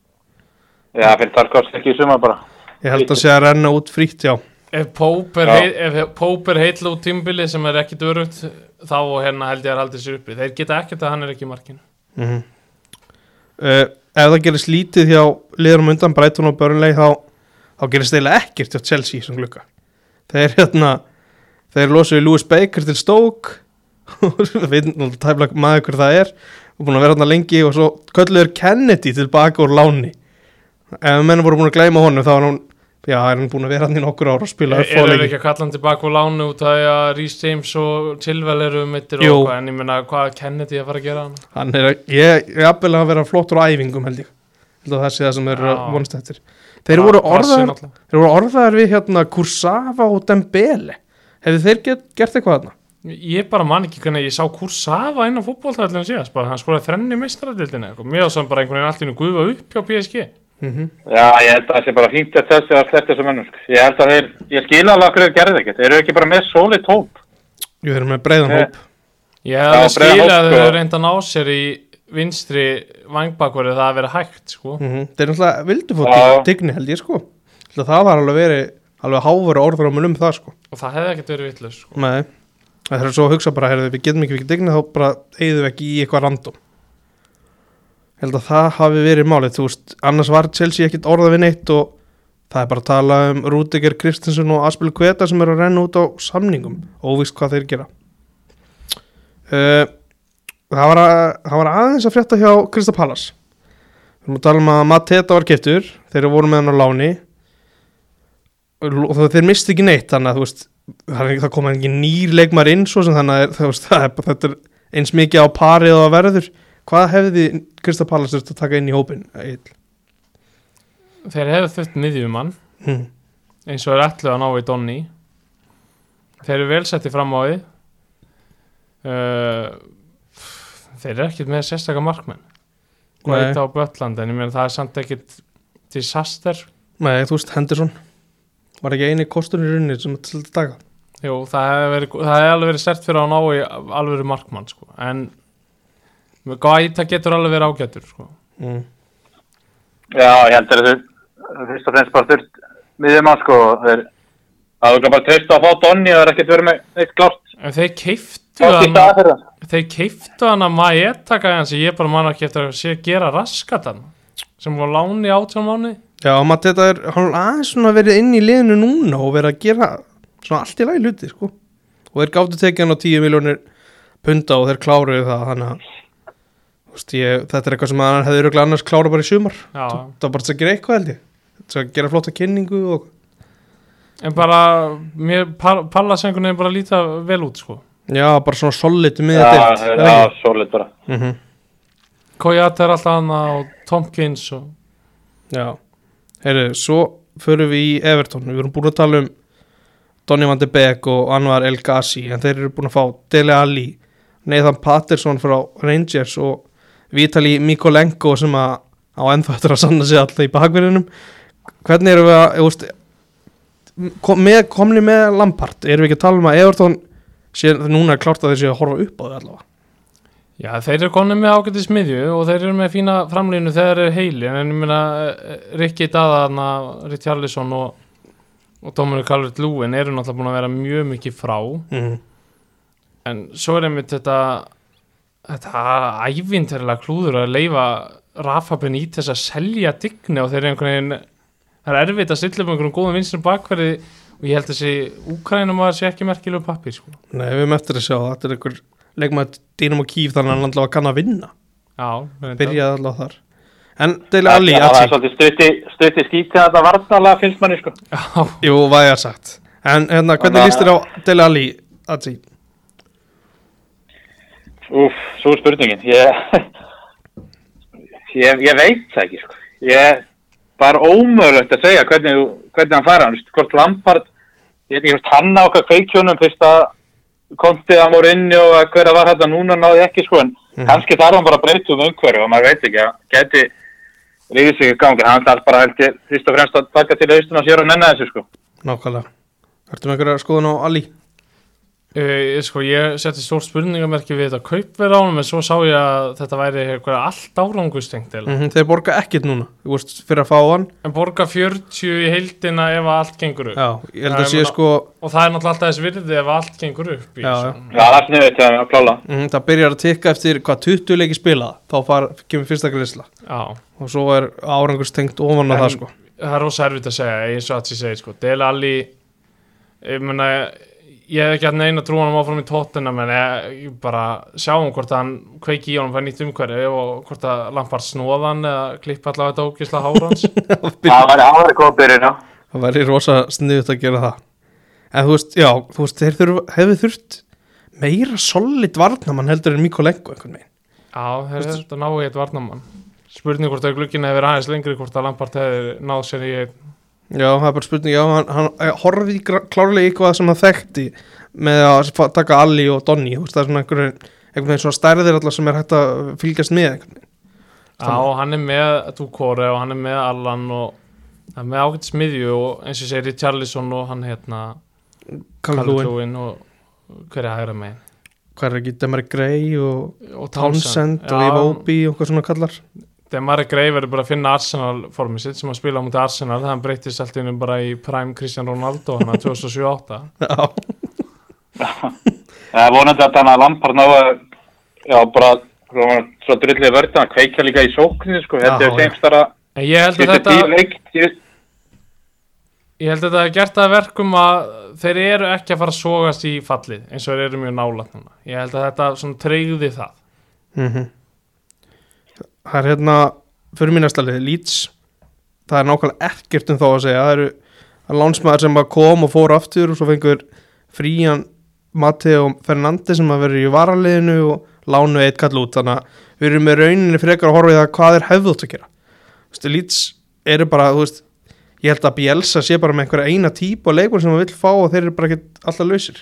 Já, fyrir Tarkovs ekki suma bara. ég held að sé að renna út frítt já. Ef Pope er, Já. hei, ef Pope er heill út tímbili sem er ekkit örugt þá hérna held ég að haldi sér uppi. Þeir geta ekkert að hann er ekki í markinu. Mm uh, ef það gerist lítið hjá liðurum undan Brighton og Burnley þá, þá gerist eiginlega ekkert hjá Chelsea sem glukka þeir hérna þeir losuðu Lewis Baker til Stoke. [LAUGHS] Við veitum nú tæfla maður hver það er. Og búin að vera hérna lengi og svo kölluður Kennedy tilbaka úr láni. Ef menn voru búin að gleyma honum þá var hann já, er hann búin að vera hann í nokkur ára og spila er er, þeir ekki að kalla hann tilbaka og lánu út af að Rhys James og Chilwell eru mittir og hvað en ég menna hvað er Kennedy að fara að gera hann hann er, ég er jafnvel að vera flottur á æfingum held ég. Held að það sé það sem er eftir. Þeir orðað Þeir voru orðaðar við hérna Kursava og Dembele Hefðu þeir get, gert eitthvað þarna? ég bara man ekki hvernig ég sá Kursafa inn á fútboltæðlinu síðast bara hann skoraði þrenni meistaradildinu eitthvað mér ásam bara einhvern veginn allt í nú gufa upp hjá PSG Mm Já, ég held að það sé bara fínt að þessi að sleppt þessu mönnum, sko. Ég held að þeir, ég skila alveg okkur þeir gerði ekkert. Þeir eru ekki bara með solid hóp. Jú, þeir eru með breiðan hóp ég hef að hóp, að þau sko. hefur reynd að ná sér í vinstri vangbakverði það að vera hægt sko mm Þeir alveg háfur mun um það sko. Og það hefði ekkert verið vitlaus sko. Nei. Það er svo að hugsa bara, heyrðu, við getum ekki fyrir digni þá bara eigðum við ekki í eitthvað random. Ég held að það hafi verið málið, þú veist, annars var Chelsea ekkit orða við neitt og það er bara að tala um Rúdiger Kristinsson og Aspil Kveta sem eru að renna út á samningum óvíst hvað þeir gera. Uh, það, var að, það var aðeins að frétta hjá Krista Pallas við erum að tala um að Mateta var keftur þeir eru voru með hann á láni og þeir misti ekki neitt þannig að þú veist það, er koma ekki nýr leikmar inn svo sem þannig að veist, [LAUGHS] það er, þetta er eins mikið á parið og að verður. Hvað hefði Krista Pallas þurft að taka inn í hópin þeir hefðu þurft miðjumann Hmm. eins og er ætlu að ná í Donni. Þeir eru vel setti fram á því. Uh, þeir eru ekkert með sérstakka markmenn. Nei. Guaita og Bötland en ég meina það er samt ekkert disaster. Nei, þú veist, Henderson var ekki eini kosturinn í rauninni sem að taka Jú, það það hefði alveg verið sert fyrir að ná í alveg markmann sko. en Guaita getur alveg verið ágætur sko. mm. Já, ég held að þeir, fyrst og fremst bara þurft miðjum að, sko. Þeir, það er bara treyst að fá Donni og það er ekkert verið með neitt klárt. en þeir keiftu Það hann það. þeir keiftu hann að maður taka hann sem ég bara man ekki eftir að sé gera raskat hann sem var láni átján mánu Já, maður þetta er, hann er aðeins svona verið inn í liðinu núna og verið að gera svona allt í lagi hluti, sko. Og þeir gáttu tekið hann á 10 miljónir punda og þeir kláruðu það þannig að þú veist, ég, þetta er eitthvað sem hann hefði öruglega annars klára bara í sumar. Já, það var bara til að gera eitthvað held ég. Til að gera flotta kynningu og en bara mér pallasengunni er bara að líta vel út sko. Já, bara svona solid með Já, þetta já, solid bara. mm -hmm. Koyata er alltaf hann og Tompkins og Já, heyrðu, svo förum við í Everton, við erum búin að tala um Donny van de Beek og Anwar El Ghazi, en þeir eru búin að fá Dele Alli, Nathan Patterson frá Rangers og Vitali Mikolenko sem að á ennþá eftir að sanna sig alltaf í bakverðinum hvernig erum við að, veist kom, með, komni með Lampard, erum við ekki að tala um að Everton sé, núna er klárt að þeir séu að horfa upp á þau allavega Já, þeir eru konið með ágættis miðju og þeir eru með fína framlínu þegar þeir eru heili en ég meina Rikki Daðana, Richarlison og, og Dominic Calvert-Lewin eru náttúrulega búin að vera mjög mikið frá mm. en svo er einmitt þetta þetta ævinterlega klúður að leifa Rafa Benítez að selja digni og þeir eru einhvern veginn það er erfitt að stilla upp einhverjum góðum vinstum bakverði og ég held þessi Úkrænum að sé ekki merkilegu pappir sko. Nei, við eftir að sjá, þetta er einhver leikmaður Dínum og Kíf þannig að hann allavega kann að vinna. Já, byrjaði allavega þar. En Dele Alli, það er Atsi, svolítið stutti skítið að þetta varnalega finnst manni sko. Já, jú, hvað ég har sagt. En hérna, hvernig líst þér á Dele Alli, Atsi? Úf, svo er spurningin. Ég, [LAUGHS] ég, ég veit það ekki sko. ég bara ómögulegt að segja hvernig, hvernig hann fara hann, hvort Lampard ég veit ekki hvort hann á okkar kveikjónum fyrst að kontið hann voru inni og að hverja var þetta núna náði ekki sko en Mhm. kannski þarf hann bara að breyta um umhverju og maður veit ekki að geti sig í gangi, hann þarf bara held ég fyrst og fremst að taka til austun og sér og nenna þessu sko Nákvæmlega Ertu með einhverja skoðun á Alli? Uh, sko, ég setti stórt spurningamerki við þetta kaupverð á honum en svo sá ég að þetta væri eitthvað allt árangustengt mm. Mm Þeir borga ekkert núna, þú veist, fyrir að fá hann. En borga 40 í heildina ef að allt gengur upp. Já, ég held Já, að sé meina- sko og það er náttúrulega alltaf þess virði ef allt gengur upp í Já, er að mm, Það byrjar að tikka eftir hvað 20 leiki spila Þá far, kemur fyrsta grisla Já, Og svo er árangurstengt ofan á En- það sko. það er rosa erfitt að segja eins og að ég segi sko, Dele Alli ég meina ég hef ekki hatt neina trú hann áfram í tóttina menn ég, ég bara sjáum hvort hann kveiki í honum fær nýtt umhverju og hvort að Lampard snóða hann eða klippa allavega þetta ógisla hárans [LAUGHS] Það var það var byrjun, já. Það væri rosa sniðut að gera það. En þú veist, já, þú veist, þeir þurf, hefðu þurft meira solid varnamann heldur en Mikolenko einhvern veginn. Já, þeir eru þetta náðu í eitt varnamann spurning hvort að glugginn hefur aðeins lengri hvort að Lampard hefur náð sér í einn Já, það er bara spurning, já, hann, hann eh, horfði í gra- klárlega í eitthvað sem hann þekkti með að taka Alli og veist, það er svona einhver, einhvern veginn svona stærðir allar sem er hægt að fylgjast með einhvern veginn. Já, hann er með Dukore og hann er með Allan og það er með ágætt smiðju og eins og segir Richarlison og hann hérna Lewin og hver er hægra megin hvað er ekki, Demar Gray og og Townsend og Eva Obi og hvað svona kallar. Demar Grey verður bara að finna Arsenal formið sitt sem að spila á mútið Arsenal það hann breytist allt innum bara í Prime Cristiano Ronaldo hann að 2007-08 [LAUGHS] Já, Það [LAUGHS] er vonandi að þannig að Lampard ná að já, bara svo drullið vörðin að kveikja líka í sóknir sko, þetta er já. semst þar að en ég held að þetta ég held að þetta er gert að verkum að þeir eru ekki að fara að sogast í fallið eins og þeir eru mjög nálat núna. Ég held að þetta treyði það. Mm það er hérna fyrir mín næsta lið, Leeds. Það er nákvæmlega ekkert um þá að segja. Það eru það er lánsmaður sem bara kom og fór aftur og svo fengur frían Matteo Fernandes sem að vera í varaliðinu og lánu eitt kall út. Þannig að við erum með rauninni frekar að horfa í það hvað er hefðut að gera. Þú veist, Leeds eru bara, þú veist ég held að Bielsa sé bara með einhverja eina típ og leikun sem hann vill fá og þeir eru bara ekki alltaf lausir.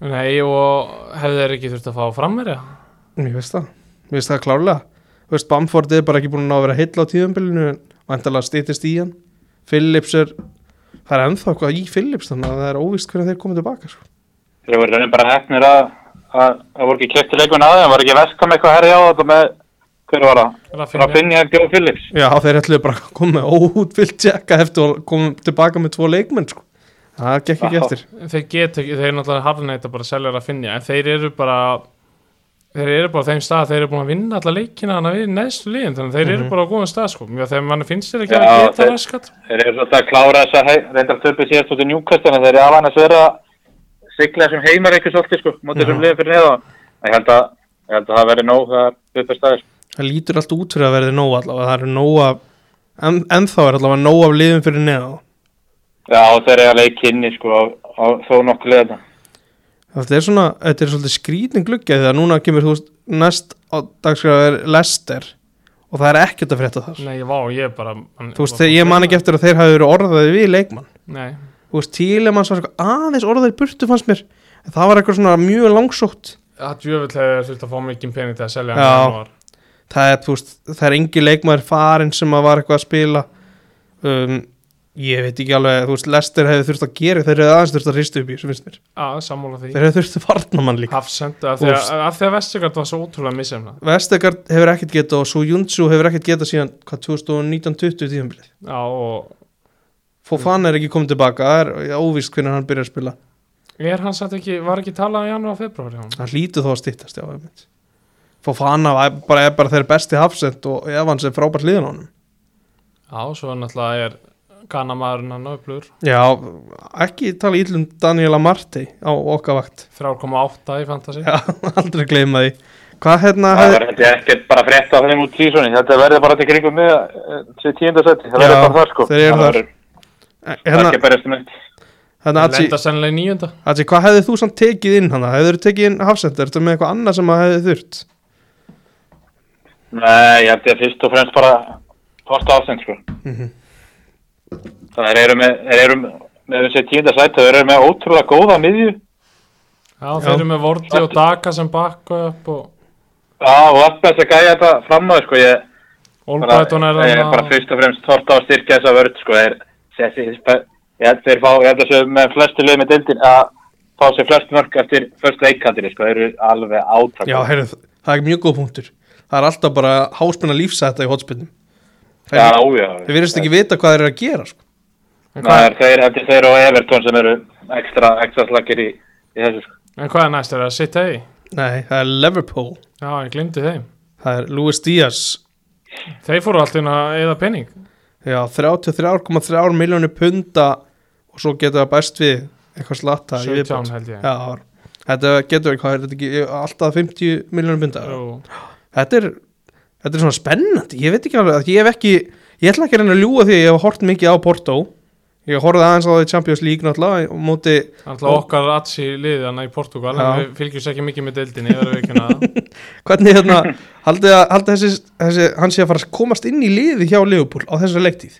Nei, og hefðu þeir ekki þurft að fá frammerja Ég veist það, ég veist það klárlega veist, Bamford er bara ekki búin að ná að vera heill á tíðumbilinu en vantarlega stýttist í hann Phillips er það er ennþá eitthvað í Phillips þannig að það er óvist hvernig þeir komið tilbaka sko. þeir voru bara hefnir að að það voru ekki kæfti leikun aðeins, það var ekki veskam eitthvað herri á þetta með hver var það? Rafinha Bjó Phillips Já, þeir ætluðu bara að koma með óútvilt tjekka eftir og koma tilbaka með tvo leikmenn sko. það gekk ekki eftir þeir get ekki, þeir náttúrulega bara að selja að finja, en þeir eru bara þeir eru bara á þeim stað þeir eru búin að vinna alla leikina hana við neðstu liðin þannig að þeir eru Mhm. bara á góðum stað sko. Þegar mann finnst þeir ekki Já, að geta raskat þeir eru svolítið að klára þess að reyndar törpið síðast út í njúkastan þeir eru alveg að vera sigla þessum heimar eitthvað svolítið sko, mótið þessum liðum fyrir neðan. Ég held að, ég held að það veri nóg það er upp að staðis það lítur allt út fyrir að verði nóg allavega það af er allavega nóg af þetta er svona, þetta er svolítið skrýtning glugga því að núna kemur þú næst á dagskraf er Lester og það er ekkert að frétta þar. Nei, ég vá, ég bara man, þú veist, ég man ekki eftir að þeir hafi verið orðaði við leikmann. Nei, þú veist, Tílemanns var eitthvað aðeins orðaði burtu fannst mér. En það var eitthvað svona mjög langsótt. Það djöfull hefur þurft að fá mikið pening til að selja hann í janúar. það er, þú veist, það er engi leikmaður farin sem að var eitthvað að spila. Um, ég veit ekki alveg þú veist, Lester hefði þurft að gera þeir hefði aðeins þurft að ristu upp í, sem finnst mér Já, sammála því. Þeir hefði þurft að varna mann líka. Hafsend, af því að, af því að Vestegard var svo ótrúlega misefna Vestegard hefur ekkert getað og Sujunsu hefur ekkert getað síðan hvað 2019-20 tíðanbilið Já, og Fofana er ekki komið tilbaka, það er já, óvíst hvernig hann byrjar að spila. Er hann satt ekki, var ekki talað í janúar og februar hjá hann? hann hlýtur þó að styttast já. Fofana bara, er bara þeir besti hafsend og Evans er frábært liðan á honum. Já, svo náttúrulega er Ganamaðurinn hann upplur Já, ekki tala íllum Daniela Marti á okkar vakt 3,8 í fantasy Já, [LAUGHS] aldrei gleyma því Hvað hérna Það verður ekkert bara frétt af þeim út sísoni. Þetta verður bara til kringum með þessi tíundasetti. Það verður bara þar sko. þeir eru Það þar. verður hérna, ekki berjast um eitt. hérna Atsi, Lenda sennilega í nýjunda Atsi, hvað hefði þú samt tekið inn hana? Hefur þú tekið inn hafsend? Er þetta með eitthvað annað sem að hefði þurft? Nei, ég held ég fyrst og fremst bara fórst ásend sko. Mhm. Það eru með, þeir eru með þessi tíundasetti, þeir eru með ótrúlega góða miðju. Já, þeir eru með Vorti og Daka sem bakka upp og Já, og allt með þess að gæja þetta fram á sko. Ég, bara, Olbæton er ég er bara fyrst og fremst fórst á að styrkja þessa vörð sko. Þeir, þessi, ég held þeir fá, ég held að séu með flestu lið með dildin að fá sér flest mörg eftir först leikkantinni sko. Þeir eru alveg átak. Já, heyrðu, það er mjög góð punktur Það er alltaf bara háspenna lífsætta í hotspinnum Þeir, já. þeir virðist ekki vita hvað þeir eru að gera sko. en Það hvað, er þeir, ég þeir og Everton sem eru ekstra, ekstra slakir í, í þessu sko. en hvað er næst, er það City? Nei, það er Liverpool Já, ég glimti þeim Það er Luis Díaz Þeir fóru alltaf inn að eða penning Já, 33,3 miljónir punda og svo getur það bæst við eitthvað slatta í 17 viðbót. held ég Já, þetta getur hvað er þetta ekki alltaf 50 miljónir punda Jú. þetta er, þetta er svona spennandi. Ég veit ekki alveg, ég hef ekki ég ætla ekki að reyna að ljúga því að ég hef hort mikið á Porto. Ég horfði aðeins á því Champions League náttúrulega og móti, Alltaf okkar atsi liðið hann í Portugal við fylgjum ekki mikið með deildinni [LAUGHS] hvernig hérna haldið þessi, þessi, hann sé að fara að komast inn í liði hjá Liverpool á þessari leiktíð?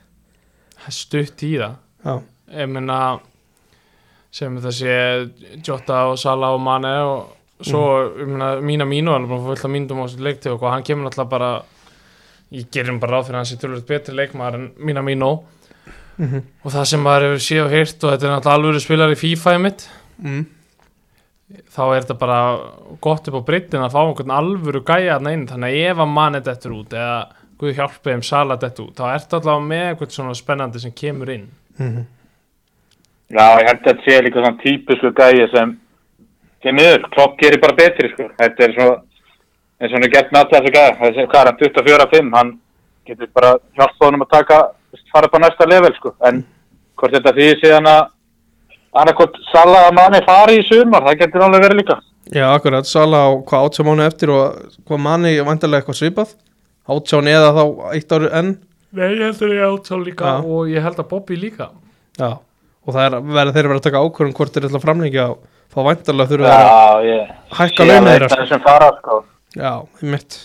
Stutt í það. Já, ég meina sem sé Jota og Salah og Mane og svo ég meina mína mínu er búin að af mínum á þessu leiktíð og hann kemur alltaf bara ég gerum bara ráð fyrir að hann sé tölvöld betri leikmaður en mína mínu Mhm. og það sem maður hefur séð og heyrt og þetta er náttúrulega alvöru spilar í FIFA mitt mm. þá er þetta bara gott upp á breytin að fá einhvern alvöru gæja þarna inn þannig að ef að manni dettur út eða Guð hjálpi þeim sala dettur út þá ertu allavega með eitthvað svona spennandi sem kemur inn Mm Já, ég held að þetta sé líka svona típisku gæi sem kemur niður, klopp gerir bara betri sko. Þetta er svona, eins og hann er gert með alltaf þessu gæi, þessi, hvað er hann, 24-5, hann getur bara hjálpað honum að taka, fara upp á næsta level sko. En hvort þetta því síðan að annarkot Sala að manni fari í sumar, það getur alveg verið líka. Já, akkurat, Sala á hvað átjá mánu eftir og hvað manni vantarlega eitthvað svipað átján eða þá eitt ári enn Nei, ég held að ég átt svo líka Já. og ég held að Bobby líka Já, og það er verið þeir eru verið að taka ákvörðum hvort þeir ætla að framlengja og þá vantarlega þurfa að ég hækka alveg þeirra af sko. þessum fara sko. Já, ég mitt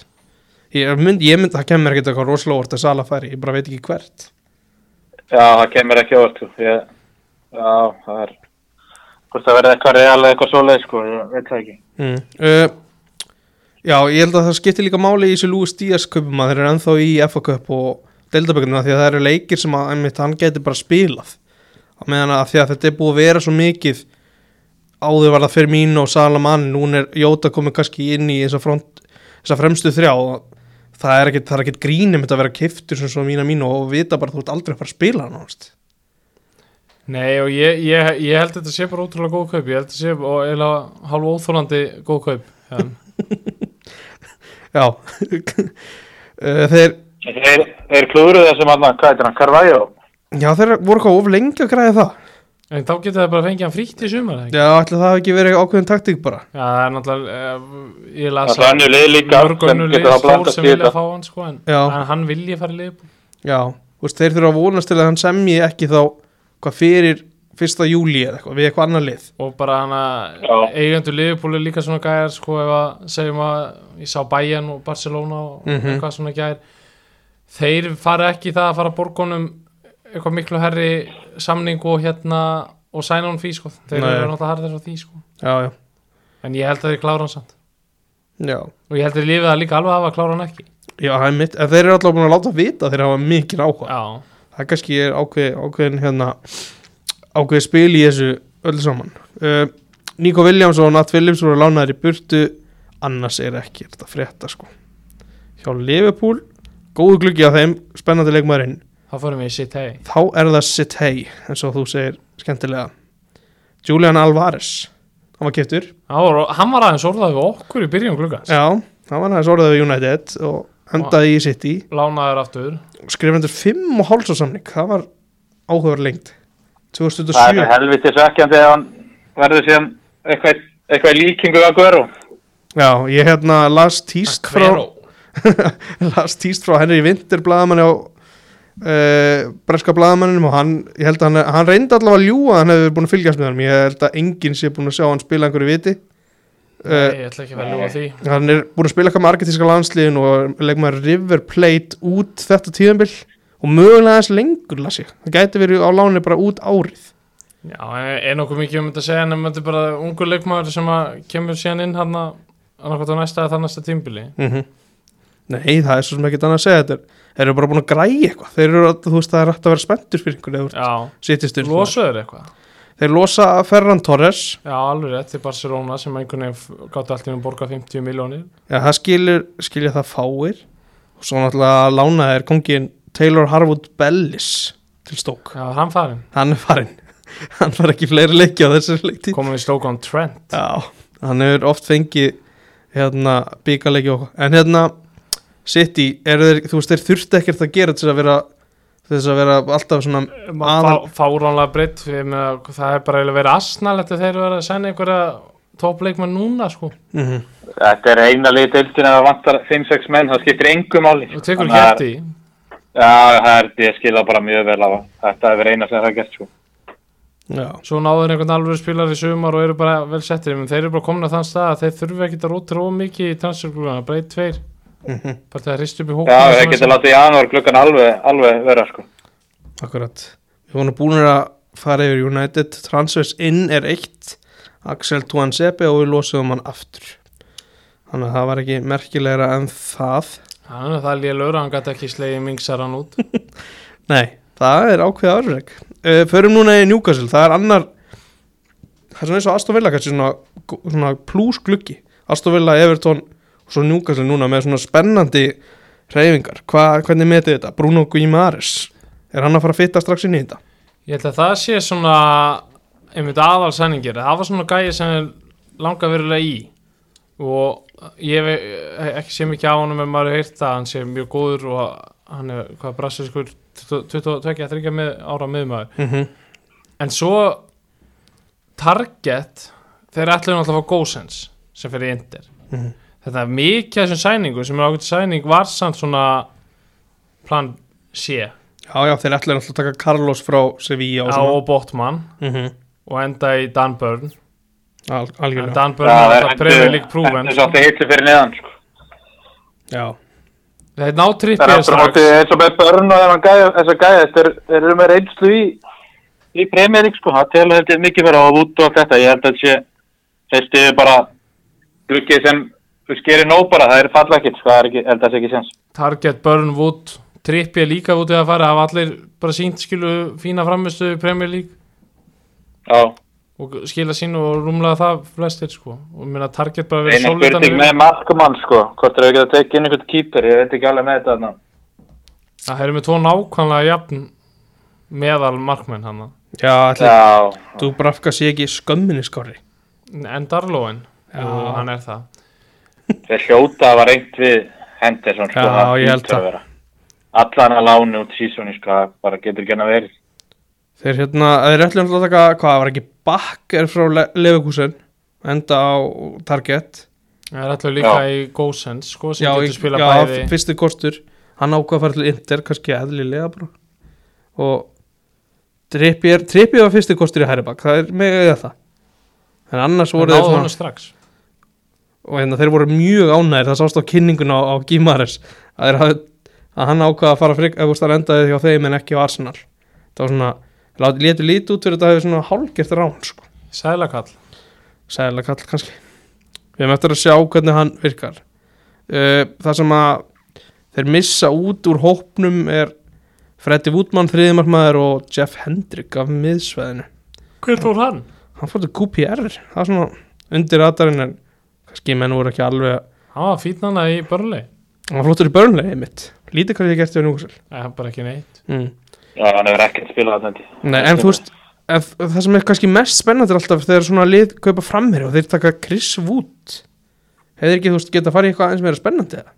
Ég mynd, ég mynd, það kemur ekkert eitthvað rosalega orð að Sala færi, ég bara veit ekki hvert Já, það kemur ekki óvart sko. Ég, já, það er, hvort það verði eitthvað real eða eitthvað svoleið sko, ég veit það ekki. mm. uh, Já, ég held að það skiptir líka máli í þessu Lúis Díaz köpum að þeir eru ennþá í FA Cup og deildabökunina því að það eru leikir sem að einmitt, hann geti bara spilað meðan að því að þetta er búið að vera svo mikið áður var það fyrir mín og Salaman núna er Jóta komið kannski inn í þessa, front, þessa fremstu þrjá og það er ekkit, er ekkit grínum að vera kiftur sem svona mína mín og vita bara að þú ert aldrei að fara að spila náttúrulega Nei og ég, ég, ég held að þetta sé bara ótrúlega góð kaup ég held að þetta sé og eiginlega hálf óþólandi góð kaup ja. [LAUGHS] Já [LAUGHS] Eh, Þeir, Þeir, þeir klúruðu þessum allan, hvað heitir hann, Carvalho? já þeir voru eitthvað of lengi að græða það En þá getur það bara að fengja hann frítt í sumar ekki? Já, ætli það hafi ekki verið ákveðin taktík bara Já, það er náttúrulega uh, ég Það las er önnur lið líka mörg sem önnur getur lið þá stór sem vilja þetta. fá hann sko en, en hann vilji fara í lið Já, þú veist, þeir þurfa að vonast til að hann semji ekki þá hvað fyrir fyrsta júli eða eitthvað, við eitthvað annar lið og bara hann að Já. eigendur liðbúli líka svona gæjar sko ef að segjum að ég sá Bayern og Barcelona og Mhm. eitthvað svona gæjar þeir fara ekki það að fara að borgunum eitthvað miklu herri samning og hérna og hann fí sko. Þeir Nei. eru náttúrulega harðir á því sko. Já, já, en ég held að þeir klára hann samt. Já. Og ég held að þeir lifið það líka alveg af að klára hann ekki. Já, það er mitt, en þeir eru alltaf búin að láta vita að þeir hafa mikið áhuga. Já, Það kannski er ákveð, ákveðin hérna ákveðið spil í þessu öll saman. Uh, Nico Williams og Nat Phillips voru lánaðir í burtu. Annars er ekki þetta frétta sko. Hjá Liverpool. Góðu gluggi á þeim, spennandi leikmaðurinn þá fórum við í sitt hei þá er það City eins og þú segir skemmtilega. Julian Alvarez hann var kiptur hann var aðeins orðað við okkur í byrjun gluggans. Já, hann var aðeins orðið við United og endaði í City. Lánaður aftur. Skrifandur 5 og hálsa samning það var áhugaður lengt Það 2007 er helviti svekkjandi ef hann verður síðan eitthvað, eitthvað í líkingu að Guðrú. Já, ég hérna las tíst frá [LAUGHS] las tíst frá Henry Winter blaðamanni á uh, breska blaðamanninum og hann, ég held að hann, hann reyndi allavega að ljúga að hann hefði búin að fylgjast með hann ég held að enginn sé búin að sjá hann spila einhverju viti. Nei, uh, ég ætla ekki að úr því. hann er búin að spila eitthvað með argetíska landsliðin og leggur maður River Plate út þetta tíðanbill og mögulega aðeins lengur las ég, það gæti verið á láni bara út árið. Já, er nokkuð mikið um þetta að segja en þetta er bara ungur leikmaður sem að kemur síðan inn hann að á næsta eða það næsta tímbili mm Nei, það er svo sem ekki annað að segja. Þetta þeir eru bara búin að græja eitthvað. Þeir eru, að- þú veist, það er hægt að vera spenntur fyrir einhvern veginn Já, sittistur losuður eitthvað? Þeir losa Ferran Torres. Já, alveg rétt til Barcelona sem einhvern veginn gátt allt í um borga 50 miljónir Já, það skilur, skilja það fáir. Og svo náttúrulega lána er kongin Taylor Harwood Bellis til stók, Já, hann farin, hann er farin [LAUGHS] hann var ekki fleiri leiki á þessari leikti komin í Stoke on Trent. Já, hann hefur oft fengið hérna byggalegi og en hérna sitt í, þú veist, þeir þurfti ekkert að gera til að vera, þess að vera alltaf svona um aðan. Fáránlega breytt, það er bara eiginlega verið asnalegt að þeir vera að senda einhverja tópleikma núna, sko. Mm -hmm. Þetta er eina litur öllin að það vantar 5-6 menn, það skiptir engum áli. Þú tekur hérti í? Já, það er, ég skilða bara mjög vel á það. Þetta er verið eina sem það er gert, sko. Já. Svo náður einhvern alveg spilar í sumar og eru bara vel settir, en þeir eru bara komin að þann stað að þeir þurfi ekkert að róta rómikið í transferklúðana, bara 1-2 mm -hmm. bara það hristum í hókn Já, það getur látið í januar klukkan alveg, alveg vera sko. Akkurat. Við vonum búinir að fara yfir United. Transfers inn er eitt. Axel Tuansepe og við losum hann aftur. Þannig að það var ekki merkilegra en það. Þannig að það er lélögur, hann gæti ekki slegið mingsaran út. [LAUGHS] Nei, það er ákveða örfreg uh, eh, Förum núna í Newcastle, það er annar Það er svona eins og Aston Villa kannski svona, svona plús gluggi. Aston Villa, Everton og svo Newcastle núna með svona spennandi reyfingar Hva, Hvernig metið þetta? Bruno Guimares Er hann að fara að fitta strax inn í þetta? Ég held að það sé svona einmitt aðal senningir, það var svona gæði sem er langa verulega í og ég hef ekki sé mikið á honum en maður heyrt að hann sé mjög góður og hann er hvað brassiskur 22-23 með, ára miðmaður Mm -hmm. en svo Target þeir ætlaðu náttúrulega að fá góðsens sem fyrir Inter Mhm. Þetta er mikið þessum sæningu sem er ákveðt sæning var samt svona plan C Já, já, þeir ætlaði náttúrulega að taka Carlos frá Sevilla og og Botman mm -hmm. og enda í Dan Burn Al, en Algjörlega Dan Burn er alltaf League proven Þetta er svolítið hitlu fyrir neðan, sko. Já, þeir ná Það er aftur á strax móti eins og með börn og þessar gæja, þetta er, þeir eru með reynslu í, í League, sko. Það telur heldur mikið fyrir á út og allt þetta. Ég held að sé, þeir stiði bara glukkið sem, þú skerir nóg bara, það er falla ekkert, sko. Það er ekki, held að það sé ekki sens. Target, Burn, Wood trippið líka út í að fara hafa allir bara sínt skilu fína framistu í Premier League Já, og skila sínu og rúmlega það flestir sko og minna Target bara verið einu spurning með markumann, sko. Hvort er ekki að tekja inn einhvern kýper, ég veit ekki alveg með þetta þarna. það er með tvo nákvæmlega jafn meðal markmenn hann já Já, þú brafka sé ekki skömminni skári en Darlóin, hann er það þeir hljóta að var reynt við Henderson, sko. Já, ég held að. Allan að láni út sísóni, sko, bara getur að verið. Þeir hérna, þeir náttúrulega að taka, hvað var ekki Bakker frá Le Leverkusen enda á Target. Það er alltaf líka í Gósens sko sem Já, getur spila já bæði. fyrsti kostur. Hann ákvað að fara til Inter, kannski eðlilega bara. Og Trippier, Trippier var fyrsti kostur í Hæribak það er með eða það. En annars voru þeir svona strax og hérna, þeir voru mjög ánægir það sást á kynningun á, á Gimares að, hafði, að hann ákvaða að fara frik, það endaði hjá þeim en ekki á Arsenal. Það var svona, létu lítið út fyrir þetta hefur svona hálgert rán sko. Sælakall sæðilega kall kannski. Við hefum eftir að sjá hvernig hann virkar. Það sem að þeir missa út úr hópnum er Freddy Woodman þriðimarkmaður og Jeff Hendrick af miðsveðinu hver fór hann? hann fór til QPR það er svona undir radarinn en kannski menn voru ekki alveg hann var fýtn hana í börnlei hann var flottur í börnlega mitt lítið hvað ég gert yfir núksel eða bara ekki neitt. Mm. Já, hann hefur ekkert spilað. Nei, en þú veist það sem er kannski mest spennandi er alltaf þegar svona lið kaupa framherja og þeir taka Chris Wood. Hefur ekki þú veist geta að fara í eitthvað aðeins meira spennandi eða?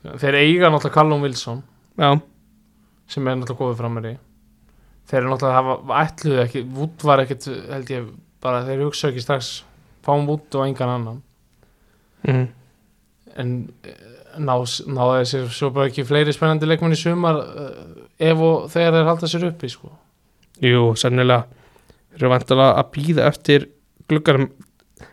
þeir eiga náttúrulega Callum Wilson já, sem er náttúrulega góður frammeiri þeir eru náttúrulega hafa ætluðu ekki, Wood var ekkit held ég, bara þeir hugsa ekki strax fáum Wood og engan annan mm. en eh, ná, náðu sér svo bara ekki fleiri spennandi leikmenn í sumar eh, ef og þegar þeir halda sér uppi sko. Jú, sennilega. Þeir eru vantilega að býða eftir gluggarum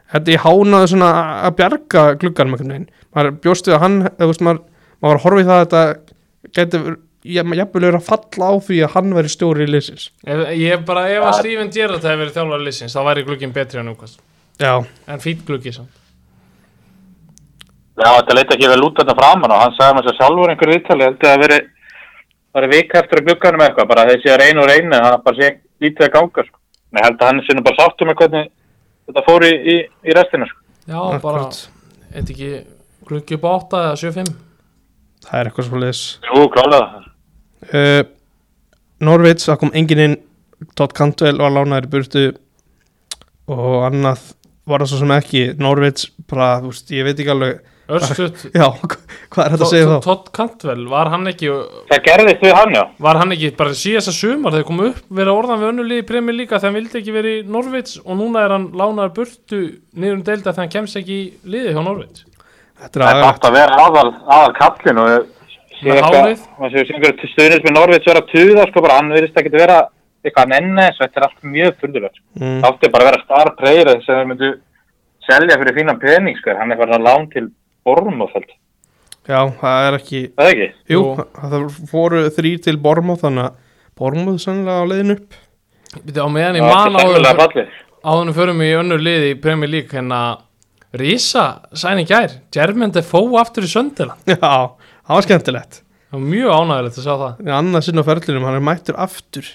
Þetta ég hánaði svona að bjarga gluggarum einhvern veginn. Maður bjóstu að hann, eða veist maður maður var að horfa í það að þetta geti jafnvel verið að falla á því að hann veri stjóri í liðsins. Ef, ég bara, ef að Steven Gerrard hefði verið þjálfari lýsins þá væri glugginn betri en núkast Já, en fýtt gluggi samt Já, þetta leiti ekki vel út þarna framan og hann sagði mér sér sjálfur einhverju viðtali, ég held að það veri bara vika eftir að glugganum eitthvað, bara þeir séu reynu og reynu, en hann bara sé lítið að ganga, sko. En ég held að hann nú bara sáttum með hvernig þetta fór í, í, í restina, sko. já, bara, eitthvað ekki gluggi upp á 8 eða 7-5 Það er eitthvað svo leiðis Jú, klálega. uh, Norvits, það kom enginn inn Todd Cantwell var lánaður í burtu og annað var það svo sem ekki Norvits, bara, þú veist, ég veit ekki alveg Örstuð Já, hvað er þetta að segja þá? Todd Cantwell, var hann ekki Það gerðist við hann, já. var hann ekki bara síðast að sumar þegar kom upp vera orðan við önnulegi í premjör líka þegar hann vildi ekki verið í Norvits og núna er hann lánaður burtu niður um deilda þegar hann kemst ekki í liði hjá Norvits Þetta er Það er bætt að vera aðal, aðal kallin og maður séu einhverju stuðnins með Norvits vera að tuða, sko, bara hann virðist ekki vera eitthvað nenni, svo þetta er allt mjög furðulegt. mm, Það átti bara að vera star er Bormófeld, Já, það er ekki það ekki? Jú, það fóru þrýr til Bormóð þannig að Bormóð sannlega á leiðin upp. Býtu, á meðan ég man er áður áðunum förum í önnur liði í premjör lík hérna Rísa sæni gær. Jermaine Defoe aftur í Söndiland Já, það var skemmtilegt. Það var mjög ánægilegt að sjá það. Það er annað sinn á ferlinum, hann er mættur aftur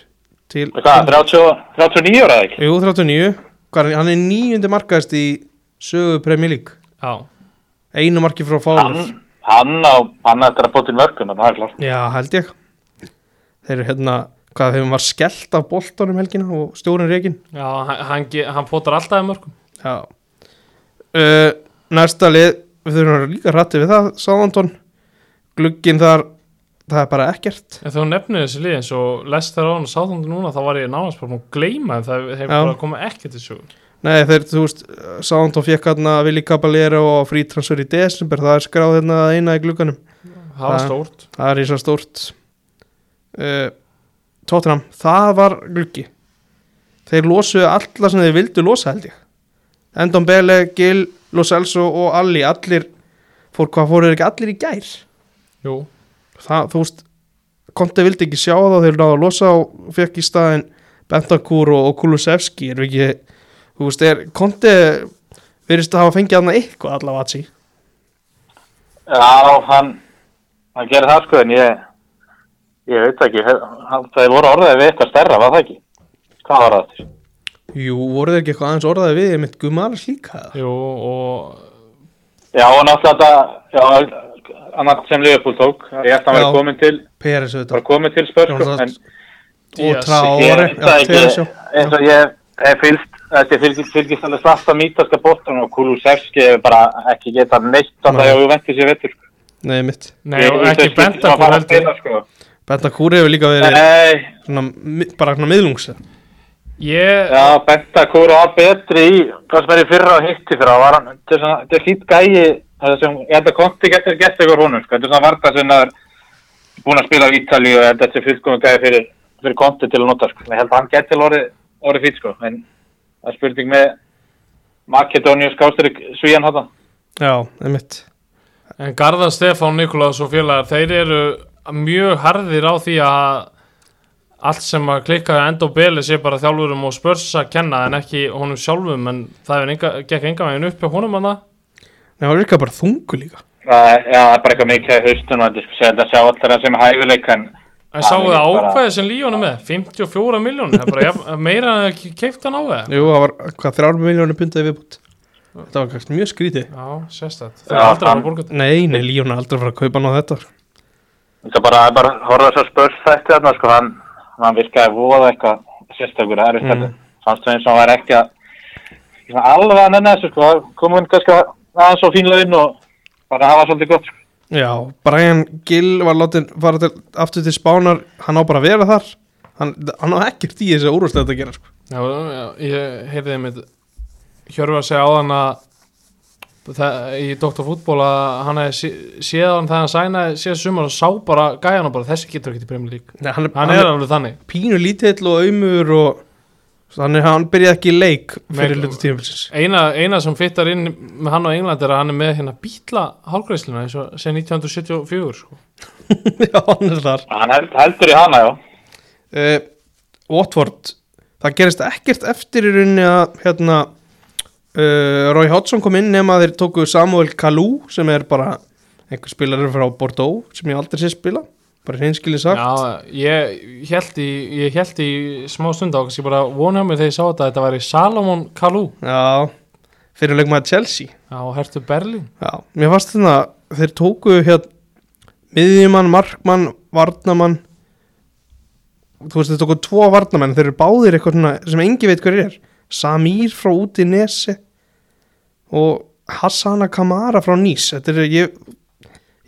til Hvað, 30, 39 ára eða ekki? Jú, 39 Hvað, er- Hann er nýjundi markaðist í sögu Premier League. Já, Einu marki frá Fálar Hann, hann á, hann eftir að búið til mörgum, það er klart. Já, held ég. Þeir eru hérna, hvað þeim var skellt af boltanum helgina og stjórinn reikin já hann, hann, potar alltaf í mörgum. Já. Uh, Næsta lið Við þurfum að líka rætti við það Sáðantón Glugginn þar Það er bara ekkert. En hún nefnir þessi lið eins og Lester á hann sáþóndu núna þá var ég nánast bara múin að gleyma þeim. Það hefur bara komið ekki til sögur Nei, þeir, þú veist, Sáðantón fekk hérna Vili Caballero og frítransfer í desember Það er skráð hérna eina í glugganum. Það var stórt. Það er í svo stórt uh, Tottenham Það var gluggi. Þeir losuðu alla sem þeir vildu losa held ég. Endon Bele, Gil, Lo Celso og Alli Allir, fór, hvað fóruðu ekki allir í gær? Jú, það, þú veist Konti vildi ekki sjá það þeir náðu að losa og fekk í staðin Bentancur og, og Kulusevski er ekki, þú veist, er Konti verðist að hafa fengið aðna eitthvað allavega að sí Já, hann, hann gerir það sko, en ég, ég veit ekki, það voru orðið við eitthvað stærra, var það ekki? Hvað var það eftir? Jú, voru þeir ekki eitthvað aðeins orðaði við mitt Gumaras líka eða? jú og Já, og náttúrulega þetta, já, annað sem Liverpool tók, ég ætti að vera komin til, var komin til spör, sko, Jónas en og ég ekki, Teresjó. eins og ég hef fylgst, þetta fylgist, fylgist alveg svart á mítaska bóttan og Kulusevski hefur bara ekki getað neitt að það hefur ventið sér vettur. sko. Nei, mitt nei, og ekki Bentakur heldur sko. Bentancur hefur líka verið svona, bara svona miðlungs ég, Já, Bentakur var betri í hvað sem er í fyrra og hitti fyrra var hann, þetta er þetta er hlýtt gæi það sem, ég held að Konti getur gett eitthvað honum, sko, þetta er svona varta sem það er búin að spila á Ítalíu og þetta er fullkomum gæi fyrir, fyrir Konti til að nota, sko, ég held að hann getur orðið, orðið fýtt, sko, en það er spurning með Makedóniu skásturik svíjan hátta. Já, einmitt. En Garðar Stefán Nikolás og félagar, þeir eru mjög harðir á því að allt sem að klikka enda og beli sé bara þjálfurum og spörs að kenna en ekki honum sjálfum en það er enga, gekk enga veginn upp hjá honum hann Nei, það virkar bara þungu líka. Það já, það er bara eitthvað mikið í haustun og þetta sjá allir það sem hæfileik, en en sáu Það er það ákveðið sem líjónu með? 54 miljónir, það er bara jafn- meira en að keifta hann á það? Jú, það var hvað þrjár miljónu pundaði viðbútt Þetta var kannski mjög skrítið. Já, sérstætt, það er aldrei að fara borga Nei, nei, Líón er aldrei að fara að kaupa hann á þetta. Þetta er bara, það er bara horfa þess að spörs þætti þarna, sko, hann, hann virkaði voða eitthvað sérstakur, það er Mm. þetta, samst eins og hann var ekki að, alveg að nenni þessu, sko, komum hann kannski aðeins svo fínlega inn og bara hafa svolítið gott, sko. Já, Brian Gill var látin fara til, aftur til Spánar. Hann á bara að vera þar. Hann, hann á ekkert í þessu úrvarslega að gera sko. Já, já, ég heyrði einmitt Hjörvar segja á hann að í Dr. Fútból að hann hefði sé- séð hann þegar hann sænaði síðan sumar og sá bara gæjan og bara þessi getur ekki League. Nei, hann, hann er alveg þannig. pínu lítill og aumur og þannig að hann byrjaði ekki leik fyrir Nei, hlutu tímafélsins eina, eina sem fittar inn með hann á England er að hann er með hérna bítla hálgreisluna eins og sem 1974 sko. [LAUGHS] já, hann er þar Hann held, heldur í hana, já. uh, Watford það gerist ekkert eftir í rauninni að hérna uh, Roy Hodgson kom inn nema þeir tóku Samuel Kalou sem er bara einhver spilari frá Bordeaux sem ég aldrei sé spila bara hreinskili sagt Já, ég held í, ég held í smá stund á ég bara vonaði mig þegar ég sá þetta að þetta væri Salomon Kalou Já, fyrir leikmaður Chelsea. Á Hertu Berlín. Já, mér fannst þetta þeir tóku hér miðjumann, markmann, varnamann þú veist þeir tóku tvo varnamenn þeir eru báðir eitthvað svona sem engi veit hver er. Samir frá úti Nesi og Hassana Kamara frá Nýs þetta er ég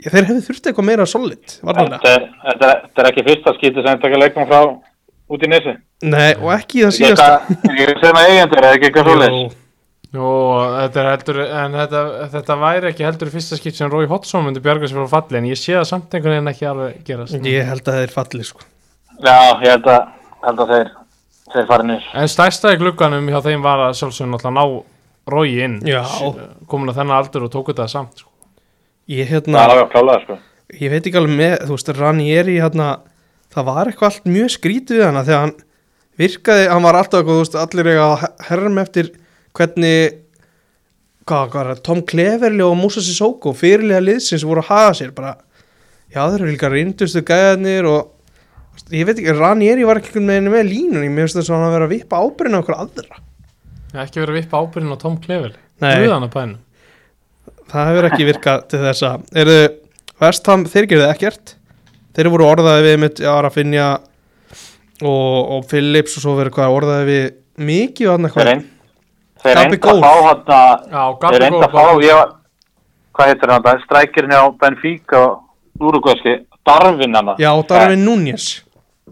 þeir hefði þurft eitthvað meira solid Þetta er, þetta, er, er ekki fyrsta skítið sem taka leikmann frá út í nesi. Nei, og ekki í það Ég síðasta ég sem að eigendur, er ekki eitthvað. Jú, Jó, þetta er heldur en þetta, þetta væri ekki heldur fyrsta skipt sem Rói Hodgson myndi bjarga sér frá falli en ég sé það samt einhvern veginn ekki alveg gerast Ég held að þeir falli sko Já, ég held að, held að þeir, þeir farið niður. En stærsta í glugganum hjá þeim var að sjálfsögum náttúrulega ná Rói inn Já. komin að þennan aldur og tóku þetta samt sko. Ég Það hérna er alveg að klála það, sko. ég veit ekki alveg með, þú veist, Ranieri hérna, það var eitthvað allt mjög skrítið við hana þegar hann virkaði, hann var alltaf eitthvað, þú veist, allir eiga að herrum eftir hvernig hvað, hvað er það, Tom Cleverly og Musa Sissoko, fyrirlega liðsins voru að hafa sér bara, já þeir eru líka reyndustu gæðarnir og ég veit ekki, Ranieri var ekki einhvern veginn með línunni, mér finnst þess að hann að vera að vippa ábyrðin á okkur aðra, ekki verið að vippa ábyrðin á Tom Clevel Nei. Að það hefur ekki virkað til þess að, eru Vestham, þeir gerðu ekkert. Þeir voru orðaði við mitt Ara Finja og, og Phillips og svo verið hvað orðaði við mikið og eitthvað. Reynd, þeir Gabi reynd að fá hann að, Já, þeir Gabi reynd að fá, ég var, hvað heitir hann, strækirinn á Benfica og Uruguayski, Darvin hann. já, Darvin Núñez.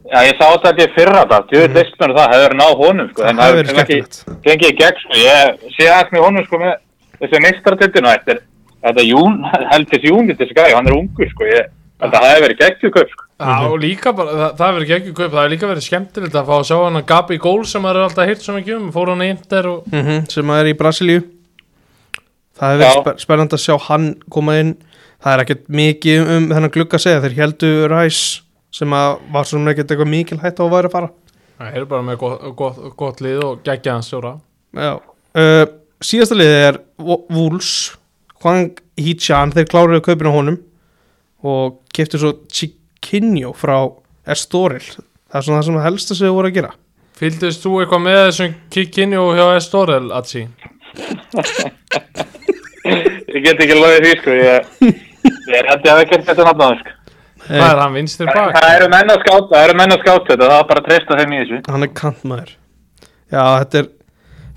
Já, ég sá þetta að ég fyrra þetta, djúið list mér það, hefur náð honum, sko. það en hefur verið hefur ekki Gengið í gegn, sko, ég sé ekki með honum, sko, með þessi meistartildinu, þetta er, þetta er jún, [LAUGHS] heldis júnið þessi gæði, hann er ungur, sko, ég, þetta hefur verið geggjuð kaup, sko. Já, og líka bara, það, það hefur ekki ekki kaup það hefur líka verið skemmtilegt að fá að sjá hann að Gabi Gól sem er alltaf hýrt svo mikið um fór hann í Inter og mm sem að er í Brasilíu. Það hefur verið Já. spe spennandi að sjá hann koma inn. Það er ekkert mikið um þennan glugga að segja þeir heldu Ræs sem að var svona ekkert eitthvað mikil hætt á að væri að fara. Það er bara með gott, gott, gott lið og geggjaðan stjóra. Já. Uh, síðasta liðið er Wo- Wolves Hwang Hee-chan, þeir kláruðu kaupin á honum og keftu svo Chiquinho frá Estoril það er svona það sem það helsta sem þau voru að gera Fylgdist þú eitthvað með þessum og hjá Estorel, Atsi? Ég get ekki loðið því, sko, ég, ég held ég að ekki þetta nafnaði, sko. Hvað er hann vinstri Það bak? það eru menn að skáta, það eru menn að skáta þetta, það er bara að treysta þeim í þessu. hann er kantmaður Já, þetta er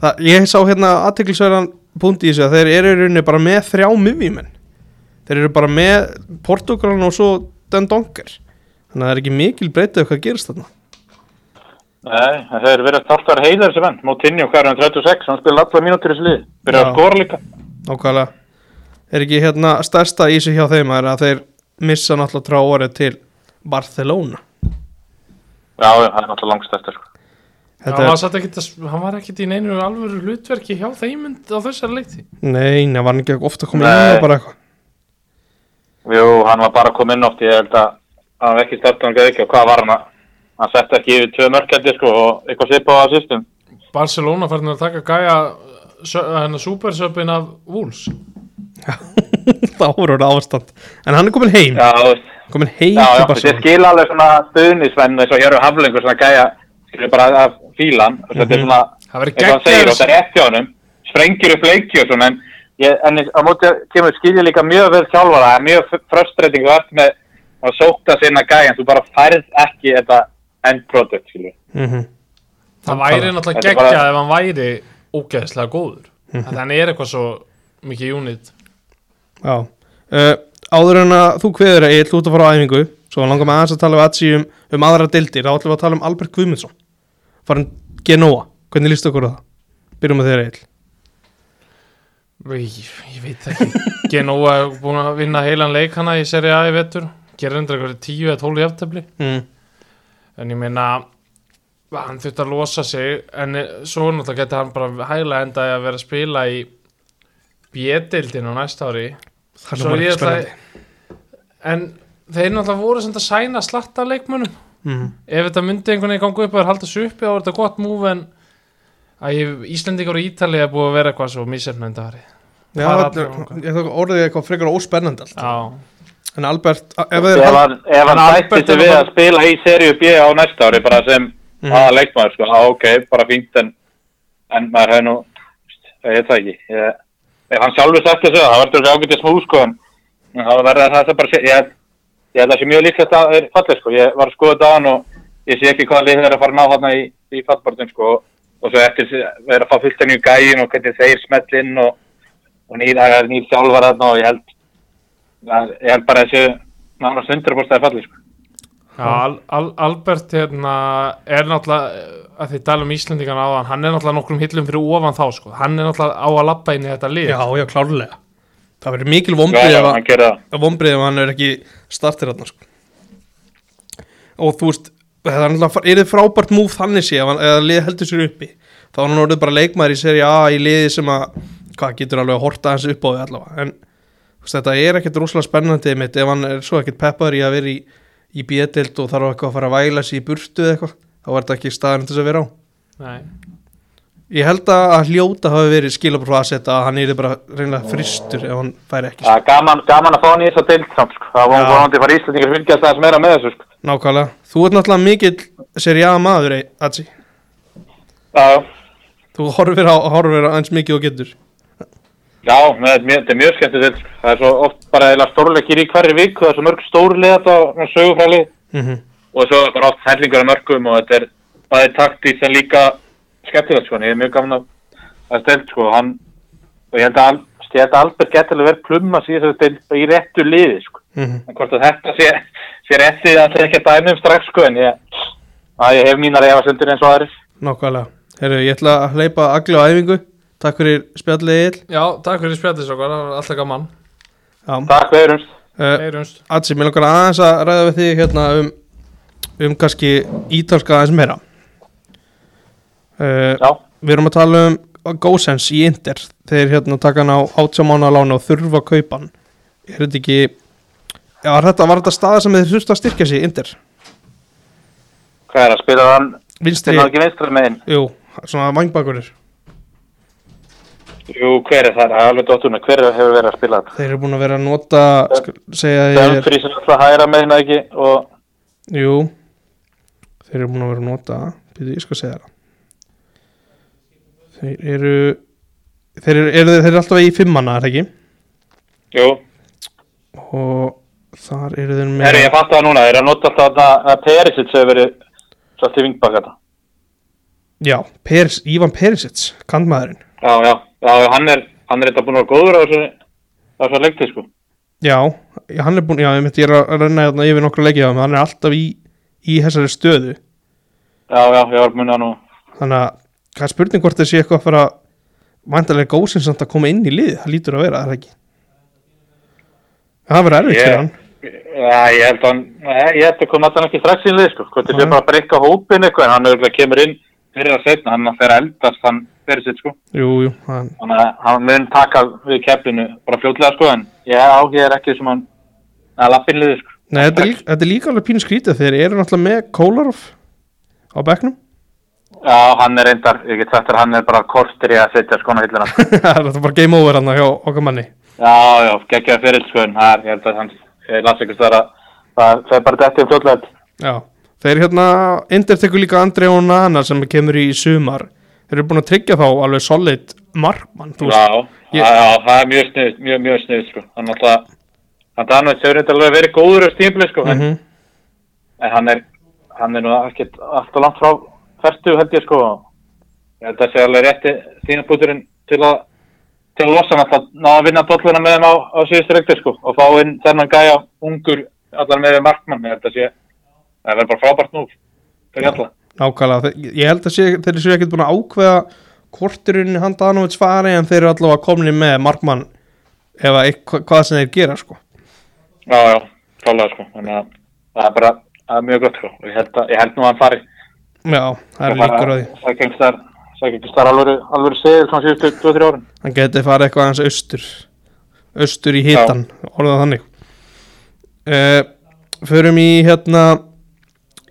það, ég sá hérna aðteklisverðan punkt í þessu að þeir eru í rauninni bara með þrjá miðvímenn þeir eru bara með Portugalan og svo Den Donker þannig að það er ekki mikil breytið hvað gerist þarna Nei, en þeir verið alltaf að vera heilar þessi menn. Moutinho, er hann 36, hann spila allar mínútur í. Byrjar Já. að skora líka. Nákvæmlega Er ekki hérna stærsta í sig hjá þeim að þeir missa náttúrulega trá orðið til Barcelona Já, það er náttúrulega langst eftir, sko. Þetta hann, er, var satt ekkit að, hann var ekkit í neinu alvöru hlutverki hjá þeim á þessari leikti Nei, það var hann ekki ofta að koma Nei. inn og bara eitthvað. Jú, hann var bara að koma inn oft, ég held að hann var ekki startað hann ekki. Og hvað var hann að, hann setti ekki yfir tvö mörkjaldi, sko, og eitthvað svipa á assistum. Barcelona færðin að taka gæja hennar supersöpin af Wolves. [LAUGHS] Það voru orðið ástand. En hann er komin heim. Já, Komin heim já, já, til Barcelona skil alveg svona stuðnisvenn eins og hér er haflengur svona gæja, skilur bara af fílan, og þetta er svona, hann segir, og geggjað þetta er rétt hjá honum, sprengir upp leiki og svona, en, ég, en á móti kemur skilja líka mjög vel þjálfara, það er mjög frustrating að verð með að sóta sinna gæja, þú bara færð ekki þetta end product, skilur. mm Það væri náttúrulega Þetta er bara- geggjað ef hann væri ógeðslega góður. Þannig hann er eitthvað svo mikið unit. Já. Uh, Áður en að þú kveður að ég ætla út að fara á æfingu Svo langar með aðeins að tala við Atsi um, um aðra deildir, þá ætlum við að tala um Albert Guðmundsson farin Genoa, hvernig líst okkur á það? Byrjum með þeirra eil Ég, ég veit ekki. [LAUGHS] Genoa er búin að vinna heilan leik hana í seri A í vettur gerir endur eitthvað 10 eða 12 jafntefli. Mm. en ég meina hann þurfti að losa sig en svo náttúrulega getur hann bara hæglega endaði að vera að spila í B-deildin á næsta ári. Það er ætla- spennandi. En þeir náttúrulega voru sem að sæna slatta leikmönnum mm. ef þetta myndi einhvern veginn ganga upp og þeir halda sig uppi þá er þetta gott múf en að ég, Íslendingar og Ítali er búið að vera eitthvað svo mísefnandi ári Já, er- ég þók orðið eitthvað frekar óspennandi allt. Já, En Albert, ef ef hann, hann sætti er við að spila í seríu B á næsta ári bara sem Mhm. aða leikmaður sko, á ok, bara fínt en, en maður hefði nú ég veit það ekki. Ég, ef hann sjálfur sagt þessu, það verður ágætið smú sko en það verður það sem bara sé- ég, ég held að það sé mjög líklegt að það er fallið sko, ég var að skoða þetta á hann og ég sé ekki hvaða lið þeir eru að fara að ná þarna í, í fallbortin sko. Og svo eftir verður að fá fullt að nýju gægin og hvernig þeir smell inn og, og nýr, það er nýr þjálfar þarna og ég held ég held bara þessu nánast 100% að fallið sko. Já, Al Al Albert hérna, er náttúrulega að þið tala um Íslendingan á hann hann er náttúrulega nokkrum hillum fyrir ofan þá sko. hann er náttúrulega á að lappa inn í þetta lið. Já, já, klárlega Það verður mikil vombrið ef, hann hann er ekki startir þarna sko. Og þú veist Það er er þið frábært múf þannig sé ef hann- eða lið heldur sér uppi þá er hann orðið bara leikmaður í seri A í liði sem að, hvað getur alveg að horta hans upp á því allavega, en þú veist, þetta er ekkert rosalega spennandi mitt ef hann er svo ekkert peppaður í að vera í, í B-deild og þarf eitthvað að fara að væla sér í burtu eða eitthvað, þá er þetta ekki staðan til þess að vera á Nei. Ég held að hljóta hafi verið skilabur frá að setja að hann er bara reynilega fristur ef hann færi ekki Það er gaman, gaman að fá hann í þess að deild samt, sko. Það var Já. vonandi að fara Íslandingar að fylgjast aðeins meira með þessu, sko. Nákvæmlega, þú ert náttúrulega mikill seri A maður, Atsi Já, Þú horfir á, horfir á eins mikið og getur já, þetta er mjög- þetta deild, sko. Það er svo oft bara eða stórleikir í hverju viku, það er svo mörg stórlið þetta og sögufræli mm og er þetta er en skemmtilegt, sko. Ég er mjög gaman að það deild, sko. Hann, og ég held að, ég held að Albert getur alveg verið plumma síðan deild í réttu liði, sko. -hmm. En hvort að þetta sé, sé réttið að það er ekki að dæmi um strax sko en ég, að ég hef mínar efasendur eins og aðrir. Nákvæmlega Herru, ég ætla að hleypa agli á æfingu Takk fyrir spjallið Egil Já, takk fyrir spjallið svo, það var alltaf gaman Já, Takk fyrir umst. uh, Atsi, mér langar aðeins að ræða við þig hérna um um kannski ítalska aðeins meira uh, Við erum að tala um GoSense í Inter. Þeir hérna taka hann á átjámána lána og þurfa að kaupa hann. Er þetta ekki Já, þetta, var þetta staða sem þeir þurftu að styrkja sig Inter? hvað er að spila hann, Vinstri, jú, svona vangbakurinn Jú, hver er það? Alveg dótturna, hver hefur verið að spila þetta? Þeir eru búin að vera að nota að Dumfries er alltaf hægra meginn eða ekki? Og Jú. Þeir eru búin að vera að nota Býtu, ég skal segja það Þeir eru Þeir eru, eru, þeir eru alltaf í fimmana, er það ekki? jú, Og þar eru þeir með herri ég fatt það núna, þeir eru að nota alltaf þarna að Perisic hefur verið svolítið í vingbak þetta. Já, Peris, Ívan Perisic, kantmaðurinn Já, já, já, hann er, hann þetta búin að vera góður á þessu, leiktið sko. Já, hann er búin, já, ég, myndi, ég að renna hérna yfir nokkra leikið á hann, hann er alltaf í, í þessari stöðu Já, já, ég var að nú. Þannig að, hvað er spurning hvort þessi eitthvað að fara Væntalega góðsins samt að koma inn í lið Það lítur að vera, er það ekki? Það verður erfitt Ég- fyrir hann. Já, ég held að ég held að koma alltaf ekki strax í lið, sko, hvort Nei. sé bara að breyka hópin eitthvað, en hann auðvitað kemur inn fyrir að setna, hann fer að eldast, hann fyrir sitt, sko, Jú, jú, hann, þannig að hann mun taka við keppinu bara fljótlega, sko, en ég er ekki sem hann að lappin liði, sko. Nei, þetta er, líka, er alveg pínu skrítið Þeir eru náttúrulega með Kolarov á bekknum Já, hann er reyndar, ég get sagt þér, hann er bara kortir í að setja skona hillina. [LAUGHS] Það er bara game over hann hjá okkar manni Já, já, geggjaði fyrir, sko, er, ég held að hann, ég las ekki að það fer bara þetta fljótlega. Já, þeir hérna Inder tekur líka Andrei og Nana sem kemur í sumar Þeir eru búin að tryggja þá alveg solid markmann þú veist. Já, ég- já, það er mjög snið, mjög, mjög snið, sko, hann alltaf, hann Danveit hefur reyndar alveg verið góður á stímpli, sko, en Mhm. en hann er hann er nú ekkert alltaf langt frá færtu held ég sko. Ég held að sé alveg rétti þínabúturinn til að til að losa hann alltaf ná að vinna dolluna með þeim á, á síðustu reykti sko og fá inn þennan gæja ungur allar með við markmann, ég held að sé, það verður bara frábært nú, fyrir alla. nákvæmlega, ég held að sé, þeir séu ekkert búin að ákveða korturinn Handanovic fari en þeir eru allavega komni með markmann að eitthvað, hvað sem þeir gera sko. Já, já, klálega sko, þannig að það er bara, það er mjög gott sko, ég held, að, ég held nú að hann fari. Já, það er líkur á því. Það gengst þar, það þar alveg, segil svona síðustu 2-3 árin. hann geti farið eitthvað aðeins austur austur í hitan orðað þannig. Uh, förum í hérna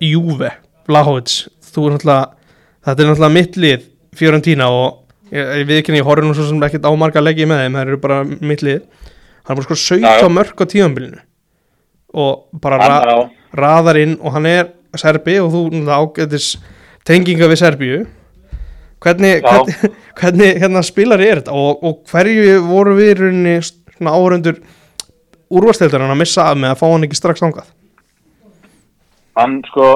Juve, Vlahovic. Þú er náttúrulega, þetta er náttúrulega mitt lið Fiorentina og ég, ég við ekki ég horfði nú svo sem ekkert á marga leggið með þeim það eru bara mitt lið. Hann er bara sko 17 Já, já. mörg á tíðanbylinu og bara ra raðar inn og hann er serbi og þú ágætis tenginga við Serbíu. Hvernig, hvernig, [LAUGHS] hvernig hérna spilar er þetta? Og, og hverju voru við í rauninni svona áhörundur úrvarsdeildarinn að missa af með að fá hann ekki strax ángað hann sko,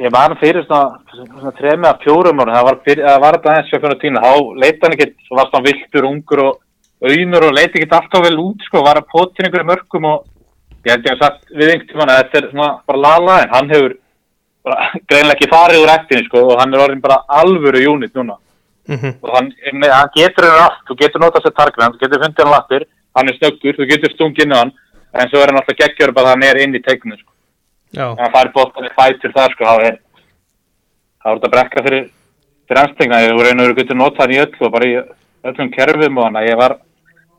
ég var fyrir svona, svona trefið að fjórum árum, það var, fyrir, það var þetta aðeins fyrir tína, þá leita hann ekkert, svo varst hann viltur, ungur og auðnur og leita ekkert alltaf vel út sko, var að potin einhverju mörgum og ég held ég að sagt við einhvern tímann að þetta er svona bara lala en hann hefur greinlega ekki farið úr ektinni sko og hann er orðin bara alvöru unit núna. Mm -hmm. og hann, hann getur henni allt, þú getur notað sér targna, þú getur fundið hann lattir, hann er snöggur, þú getur á hann, en svo er hann alltaf geggjör bara að hann er inn í tegnum, sko. Ef hann fær bóttan í fætur það, sko, þá er, er þetta brekka fyrir, fyrir anstinga, ég voru einu og getur notað hann í öllu og bara í öllum kerfum og hann, ég var,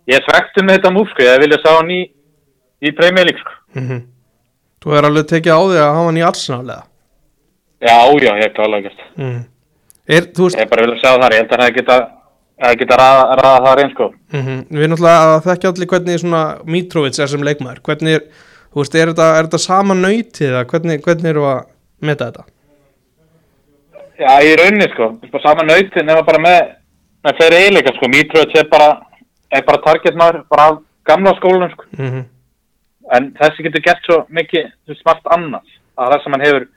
ég svektur með þetta múf, sko, ég vilja sá hann í, í League, sko. mm þú er alveg tekið á því að hafa hann í Arsenal eða Já, já, ég er klálega gert. mm. er, veist Ég er bara vilja sjá þar, ég held að það geta, að geta raða það reyn, sko. mm við náttúrulega að þekki allir hvernig svona Mitrovic er sem leikmaður. Hvernig er, þú veist, er þetta, er þetta sama nöytið eða hvernig, hvernig eru að meta þetta? Já, í rauninni sko, saman nautin nema bara með, með fleiri eiginleika sko, Mitrovic er bara, er bara targetmaður bara af gamla skólanum sko, mm en þessi getur gert svo mikið, þú veist, margt annað, að það sem hann hefur,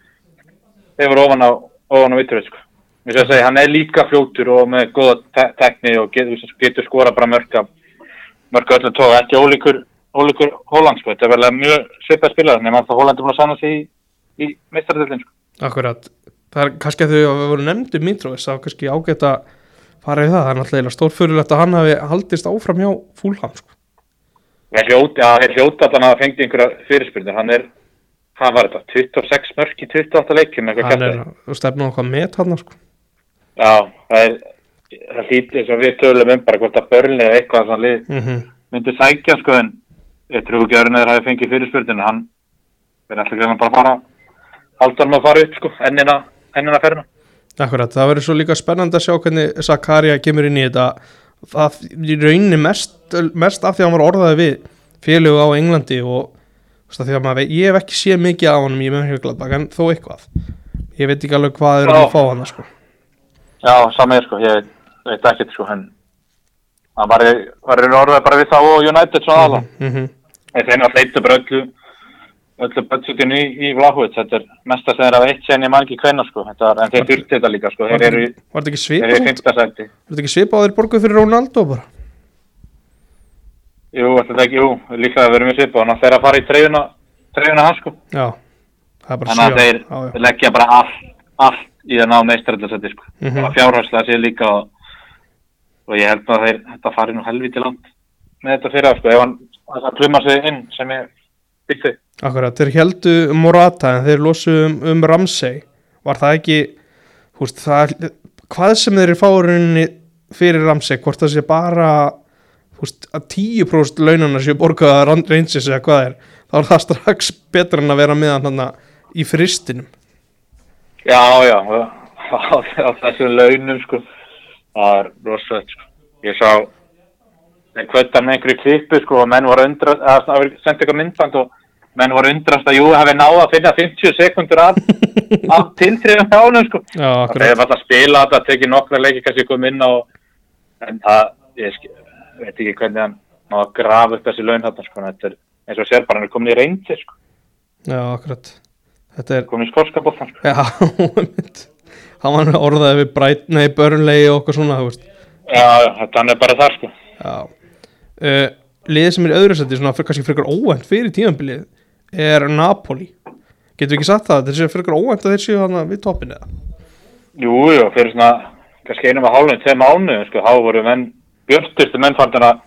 hefur ofan á, á Mitrovic sko. Mér sé að segja, hann er líka fljótur og með góða te tekni og veist, getur skora bara mörg af öllum tóga, ekki ólíkur, ólíkur Hóland sko, þetta er vel mjög svipað spilað, nema það Hóland er búin að sanna sig í, í meistardildin sko. Akkurat, það er kannski að þau hafa voru nefndi Mitrovic, það var kannski ágætt að fara í það, það er náttúrulega stórfyrirlegt að hann hafi haldist áfram hjá Fúlham sko. Ég hljóti, já, ég hljóti allan að fengið einhverja fyrirspyrnir, hann er, hvað var þetta, 26 mörk í 28 leikjum, eitthvað hann er, stefnum okkar met hann sko. Já, það er, það hlýtti eins og við tölum um bara hvort að börnli eða eitthvað svona lið mm myndi sækja, sko, en ég trú ekki að eða hafi fengið fyrirspyrnir, hann verður alltaf greið bara að fara, halda hann að fara upp, sko, ennina, ennina ferna. Akkurat, það verður svo líka spennandi að sjá hvernig Zakaria kemur inn í þetta. Það í rauninni mest, mest af því að hann var orðaði við félög á Englandi og að maður, veit- ég hef ekki séð mikið á mönnhjögladbak en þó eitthvað ég veit ekki alveg hvað er að fá hann sko. Já, samið, sko, ég veit, veit ekkert, sko, hann var, í- orðið bara við þá og United svona aðla. mm -hmm. Þeir þeir náttúrulega eittu bara öllu, öllu budgetinu í, í Vlahovic. Þetta er mesta sem þeir hafa eitt sen ég man ekki hvenna sko. Þetta er, en þeir þurfti þetta líka sko. Var þetta ekki svipað? fymta sæti. Var þetta ekki svipað að þeir borguð fyrir Ronaldo bara? Jú, er ekki, jú, líklega við erum við svipað. Þannig að þeir að fara í treyjuna, treyjuna hans sko. Já, Þannig að þeir, þeir leggja bara allt, allt í að ná meistarallasæti sko. Mm -hmm. Fjárhagslega sér líka og, og ég held að þeir, þetta fari nú helviti langt með þetta fyrir það sko. Ef hann, það pluma sig inn sem ég byggt Akkurat, þeir heldu Morata en þeir losu um, um Ramsey var það ekki húst, það, hvað sem þeir eru fáurinni fyrir Ramsey, hvort það sé bara húst, að 10% launana séu borgaða reynsins eða hvað er þá er það strax betra en að vera með hann í fristinum Já, já, [LAUGHS] á, þessum launum sko, það er rosalegt sko. Ég sá, kvölda með einhverju klippu sko og menn voru undrast, það var sendt eitthvað myndband og menn voru undrast að jú hafi náða að finna 50 sekundur af, [LAUGHS] af tiltriðum hjálum sko. Já, akkurat, var alltaf að spila þetta, tekið nokkra leiki kannski kom inn á, en það, ég sk- veit ekki hvernig hann náða að grafa upp þessi laun þarna sko, þetta er eins og sér bara hann er komin í reyndir sko, já, akkurat. Þetta er, komin í skorskapoltan sko. já, [LAUGHS] hann var orðaði við Bright, nei, Burnley og okkur svona, Já, þetta hann er bara þar sko. Já. Uh, Liðið sem er í öðru seti svona fyrir, kannski frekar óvænt fyrir tímanbilið er Napoli. Getur við ekki sagt það, þetta sé fyrir óvænt að þeir séu hann við toppin eða? Jú, jú, fyrir svona kannski einum að hálfum, tveim mánuðum sko, þá voru menn, björtustu menn fannir að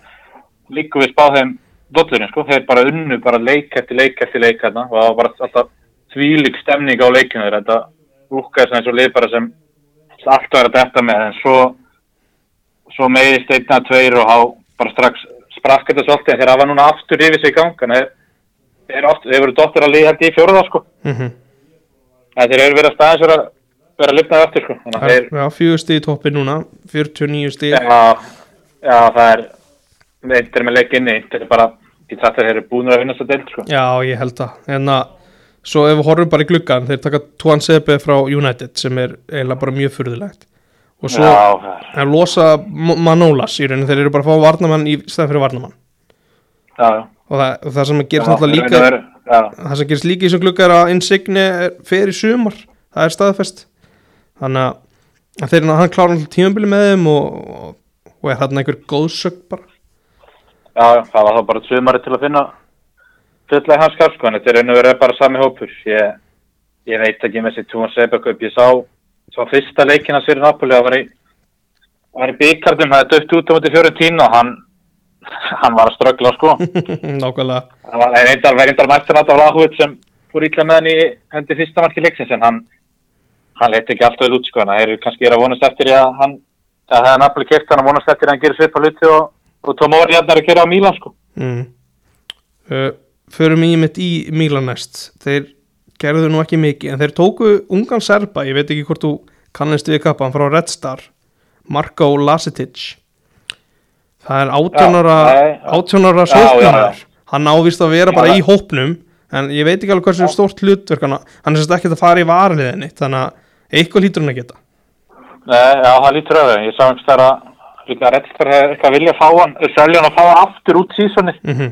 líka við spá þeim dollurinn, sko, þeir bara unnu bara leik eftir leik eftir leik hérna og það var bara alltaf þvílík stemning á leikinu þeir, þetta svona eins og lið bara sem allt var að detta með, en svo svo meðist einna tveir og há bara strax sprakk þetta svolítið, en þeir hafa núna aftur yfir sig í gang, en þeir, þeir, þeir voru dottur að lið hætti í fjóruða, sko, mm en þeir eru verið að staðins vera, vera að lifnaði aftur, sko, þeir Já, fjögur stig í toppin núna 49 stig. Já, já, það er eitt er með leik inni, þetta er bara ég tætti að þeir eru búinur að vinna þess að deild sko. Já, ég held það. En að, svo ef við horfum bara í gluggan þeir taka Tuan Sebe frá United sem er eiginlega bara mjög furðulegt. Og svo Já, er, losa Manolas í rauninni þeir eru bara að fá varnamann í stæðan fyrir varnamann já, já. og það, og það sem gerist náttúrulega raun líka Já, það sem gerist líka í þessum glugga er að Insigne er fer í sumar, það er staðfest. Þannig að, þeir hann klára náttúrulega tímabili með þeim og, og, og er þarna einhver góðsögn bara? Já, það var þá bara sumari til að finna fulla í hans skap sko, en þetta er einu verið bara sami hópur. Ég, ég veit ekki með þessi Túan Sebek upp, ég sá svo fyrsta leikina sér í Napoli, það var í það var í byggardum, það er dött út á mútið fjóru tínu og hann hann var að ströggla sko. [LAUGHS] Nákvæmlega. Það var var reyndar mættur að Vlahovic sem fór ítla með hann í hendi fyrsta marki leiksins en hann hann leti ekki alltaf út sko en það eru kannski er að vonast eftir að hann að það er nafnilega kert hann að vonast eftir að hann gerir svipa hluti og, og Tomori hann er að gera á Mílan sko. Mm. uh, förum í mitt í Mílan næst. Þeir gerðu nú ekki mikið en þeir tóku ungan serba, ég veit ekki hvort þú kannast við kappan frá Red Star Marko Lasitic það er 18 Já, ára nei, já. 18 ára Já, já, sóknarmaður. hann ávist að vera Já, bara það- í hópnum en ég veit ekki alveg hversu stórt hlutverk hann er sérst ekki að fara í varliðinni þannig að eitthvað lítur hann að geta Nei, já, það lítur öðu, ég sá einhvers þar að líka fyrir að eitthvað vilja fá hann selja hann og fá hann aftur út sísoni. Mm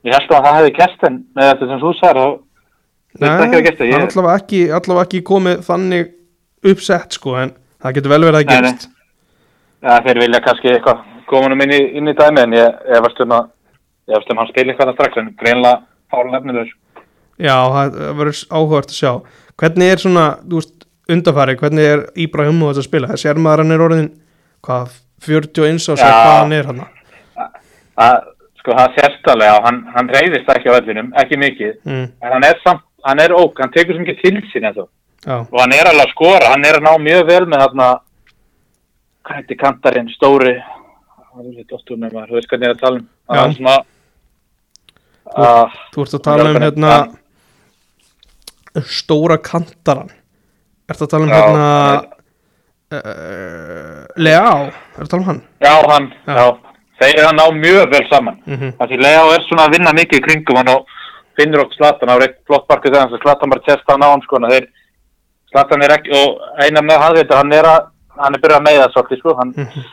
ég held að það hefði gert en með þetta sem þú sagði þá Nei, Veist ekki að gesta, ég- hann er ekki, allavega ekki komið þannig uppsett sko en það getur vel verið að Nei, nei. gerist. Já, þeir vilja kannski eitthvað koma hann inn í, inn í dæmi en ég, ég varst um að ég varst um að hann spila eitthvað þarna strax en greinlega fála nefnilegur. Já, það það verður áhugavert að sjá. Hvernig er svona, þú veist, undanfæri Hvernig er Íbrahimovic að spila? Sér maður hann er orðin, hvað, 41 á sig Já. hvað hann er hann Það, sko, það sést alveg að hann, hann reyðist ekki á öllinum, ekki mikið, mm, en hann er samt, hann er ók, hann tekur sem ekki til sín og hann er alveg að skora, hann er að ná mjög vel með þarna, hvað heitir kantarinn, stóri, hvað er þetta óttur með maður, þú veist hvernig ég er að tala um, hann er svona, Þú- að, þú ert að tala um hérna hann- Stóra kantaran Ertu að tala um hérna uh, Leá Ertu að tala um hann? já, hann, Já. já, þeir eru að ná mjög vel saman. Mm Það því Leo er svona að vinna mikið í kringum hann og finnur okkur Zlatan, það var eitt flott barkið þegar hans Zlatan bara testa hann á hann sko, þeir Zlatan er ekki, og eina með hann veitur, hann er að, hann er byrjað að meiða svolítið sko, hann, Mhm.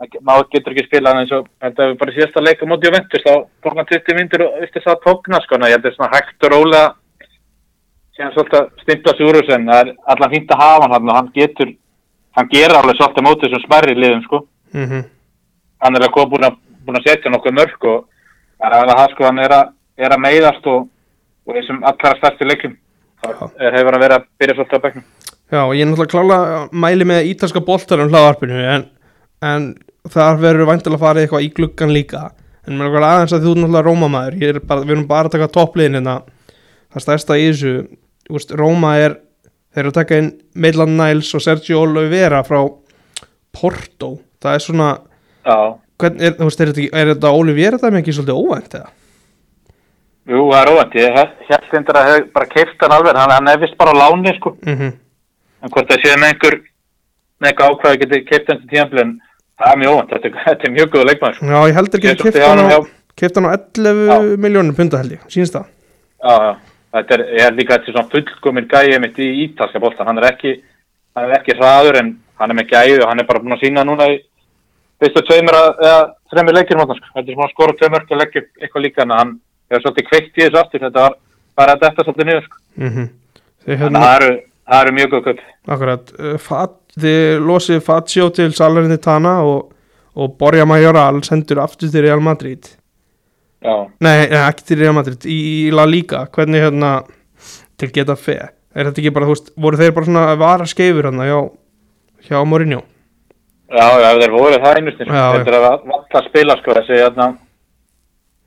hann maður getur ekki spila hann eins og, þetta er bara síðasta leik á móti og ventur, þá tók hann 20 myndir og eftir það tókna sko, ég held að svona hægt og rólega síðan svolítið að stimpla sig úr þessu, en það er allan fínt að hafa hann og hann getur, hann gerir alveg svolítið á móti þessum smærri liðum sko. Mm hann er að koma búin að, búin að setja nokkuð mörg og það er alveg það sko hann er að, er að meiðast og, og þessum allra stærsti leikum það er- hefur hann verið að byrja svolítið á bekknum. Já, ég er náttúrulega klála mæli með ítalska boltarum hlaðarpinu en, en það verður væntilega að fara eitthvað í gluggan líka. En mér er aðeins að þú náttúrulega er bara, við erum bara að taka toppliðin hérna. Það stærsta í þessu veist, Róma er, þeir eru að taka inn Maitland Niles og Sergio Oliveira frá Porto. Það er svona, hvern, er, veist, er þetta, er þetta Oliveira það ekki svolítið óvænt eða? jú, það er óvænt. Ég held endur að hef bara keift hann alveg. Hann, hann er vist bara á láni sko. Mm en hvort það séð með einhver eitthvað ákvæði geti keift hann til tíðanbli en það er mjög óvænt, þetta, [LAUGHS] þetta er mjög góð leikmaður sko. Já, ég heldur ekki að kipta hann á, hjá- keypti hann á 11 miljónum punda held ég, sínst það? Já, já, þetta er, er líka þetta er svona fullkomin gæði mitt í ítalska boltan hann er ekki, hann er ekki hraður en hann er með gæði og hann er bara búin að sína núna í fyrstu tveimur eða þreimur leikir sko. þetta er svona skora tvei mörg og upp eitthvað líka en hann hefur svolítið kveikt í þessu aftur. Þetta var bara að detta svolítið niður sko. mm Þið þannig hérna, að það eru, það eru mjög góð köp akkurat. Uh, fat, Þið losið Fazio til Salernitana og, og Borja Majoral sendur aftur til Real Madrid Já, Nei, nei, ekki til Real Madrid, í, í La Liga. Hvernig hérna til geta fe? Er þetta ekki bara, þú veist, voru þeir bara svona vara skeifur hérna hjá, hjá Mourinho? Já, já, þeir voru það einustin Já, já. Þetta er að valla spila sko þessi hérna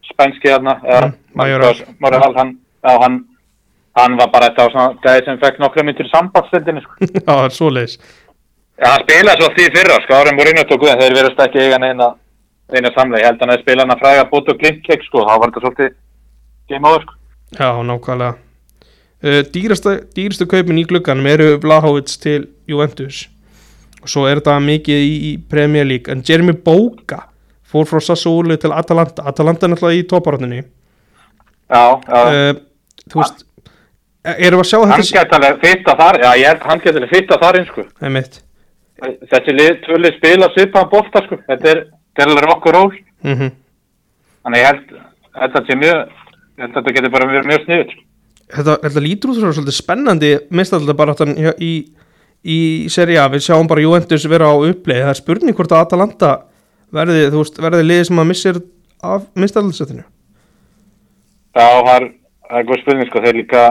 spænski hérna eða Mm, hann, hann hann var bara þetta á svona gæði sem fekk nokkra myndir í sambandstendinni sko. [LAUGHS] Já, það er svoleiðis. Já, hann spilaði svo því fyrra, sko, árum voru innáttóku en þeir verðast ekki eiga neina, neina samlega. Ég held að hann hefði spilað hann að fræga bótt og glimkek, sko, þá var þetta svolítið game over, sko. Já, nákvæmlega. Uh, dýrasta, dýrastu kaupin í glugganum eru Vlahovic til Juventus. Og svo er þetta mikið í, í Premier League. En Jeremy Boga fór frá Sassuolo til Atalanta. Atalanta er náttúrulega í toparáttinu Já, já, uh, þú veist erum við að sjá hann þetta gæti alveg fitta þar, já, ég held hann gæti alveg fitta þar sko. einmitt. Þessi lið, tvölið spila svipaðan bolta, sko, þetta er, þetta er alveg okkur ról. mm Þannig ég held, þetta sé mjög, ég held að þetta getur bara mjög, mjög sniður. þetta, þetta lítur út fyrir svolítið spennandi mistallið bara í, í, í seri A, við sjáum bara Juventus vera á uppleið, það er spurning hvort að Atalanta verði, þú veist, verði liðið sem að missir af mistalliðsettinu Já, það er, það er góð spurning, sko, þeir líka,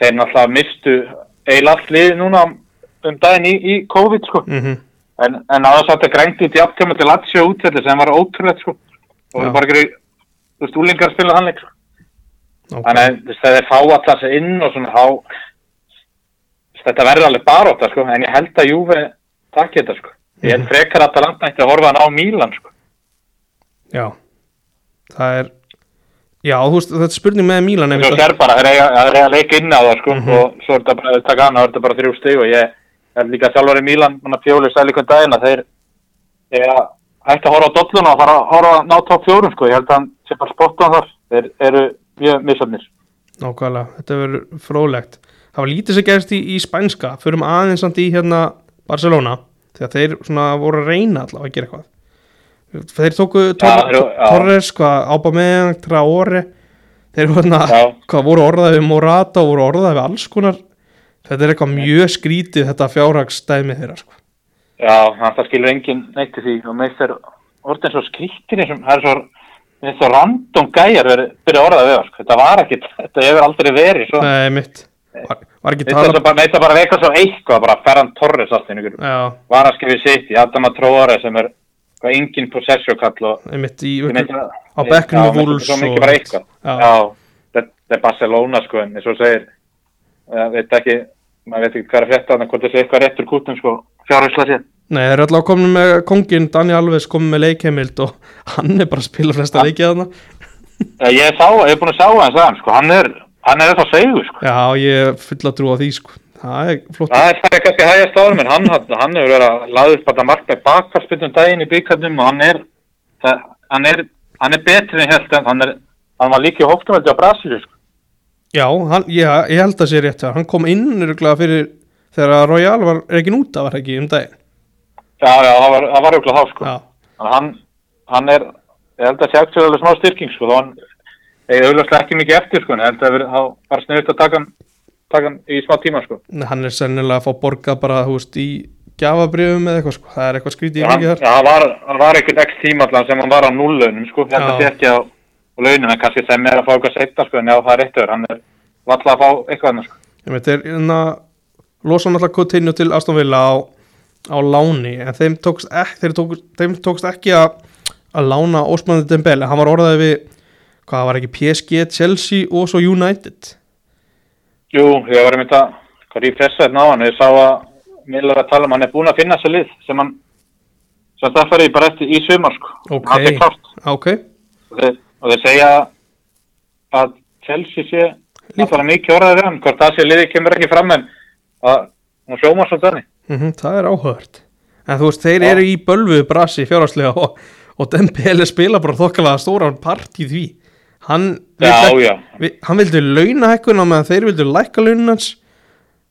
þeir náttúrulega mistu eiginlega allt lið núna um daginn í, í COVID, sko. mm En, en aðeins að þetta grænti út í aftöma til Lazio útvelli sem var ótrúlegt sko. Og Já. við bara ekki, þú veist, úlingar spila hann leik sko. okay. Þannig að veist, þegar þeir fá alltaf sig inn og svona þá, þetta verður alveg baróta sko. En ég held að Júve takk þetta sko. Ég held frekar að Atalanta ætti að horfa hann á Mílan sko. Já, það er Já, þú veist, þetta er spurning með Mílan einmitt, sér bara, þeir eiga að leika inn á það sko. Mhm. Og svo er þetta bara, taka hana, þá er þetta bara þrjú stig og ég held líka sjálfur í Mílan, manna fjóli sæli hvern daginn að þeir hægt að horfa á dolluna og fara að horfa að ná top fjórum sko. Ég held að hann sé bara spottan þar. Þeir eru mjög misöfnir. nákvæmlega, þetta verður fróðlegt Það var lítið sem gerst í, í spænska Förum aðeins samt í hérna Barcelona Þegar þeir svona voru að reyna allavega að gera eitthvað Þeir tóku. Torres, hvað, Aubameyang, Traore Þeir voru orðaði við Morata og voru orðaði við alls konar Þetta er eitthvað mjög skrítið þetta fjárhagsstæmi þeirra sko. Já, það skilur enginn neitt í því. Og með þeir orðin svo skrítin sem það er svo, það er svo random gæjar byrja orðað við það, sko. þetta var ekkit þetta hefur aldrei verið svo Nei, mitt Var, var ekki Þetta tala er bara, bara veika svo eitthvað bara Ferran Torres allt í einhverju Já, var að skrifa sitt í Adama Tróare sem er hvað engin possessor kall og einmitt í meina, á svo og-. Já, þetta er Barcelona sko en eins og segir ég veit ekki, maður veit ekki hvað er að frétta þannig hvort þessi eitthvað réttur kútum sko fjárhæsla sér Nei, þeir eru alltaf komin með kongin Dani Alves komin með leikheimild og [LAUGHS] hann er bara að spila flesta leikið þarna. Eh, Ég sá, er búin að sjá hans að hann sko, hann er, hann er þetta segur sko. Já, ég er full að trúa því sko. Það er flott. Það er, það er kannski hægast áður, menn hann, hann hefur verið að laða upp þetta mark með bakvarspillum daginn í byggarnum og hann er, það, hann er, hann er betri en helt en hann er, hann var líka í hóftumveldi á Brasilíu sko. Já, hann, ég, ég held að sé rétt það Hann kom inn örgulega fyrir þegar Royal var ekki út af var ekki um daginn Já, já, það var, það var auðvitað þá sko. Já, að Hann, hann er, ég held að sé ekki alveg smá styrking sko, þá hann, ég auðvitað ekki mikið eftir sko, en ég held að það var sniðut að taka hann, taka hann í smá tíma sko. Nei, hann er sennilega að fá borgað bara, þú veist, í gjafabrjöfum eða eitthvað sko Það er eitthvað skrítið í hann, já, hann var, var einhvern x tíma allan sem hann var á nullaunum sko, að Já. sé ekki á launum en kannski sem er að fá eitthvað setna sko, en já það er eitt öður, hann er valla að fá eitthvað annars sko. Ég veit, þeir hérna losa alltaf Coutinho til Aston Villa á, á láni en þeim tókst, ek, þeir tókst, þeim tókst ekki að, að lána Osman Dembele, hann var orðaði við hvað var ekki PSG, Chelsea og svo United. Jú, ég var einmitt að, hvað ég pressaði hérna á hann, ég sá að Miller að tala um, hann er búin að finna sér lið sem hann, sem það farið bara eftir í sumar sko, Ok. hann er klárt. Ok, og þeir, og þeir segja að Chelsea sé alltaf mikið orðaði við hann, hvort það sé liðið kemur ekki fram en að hún sjóma svo þannig. mm það er áhört en þú veist, þeir Já. eru í bölvu brasi fjárhagslega og, og Dembele spila bara þokkalega stóran part í því hann Já, vildi, já. vi- hann vildi launa hækkun á meðan þeir vildi lækka launans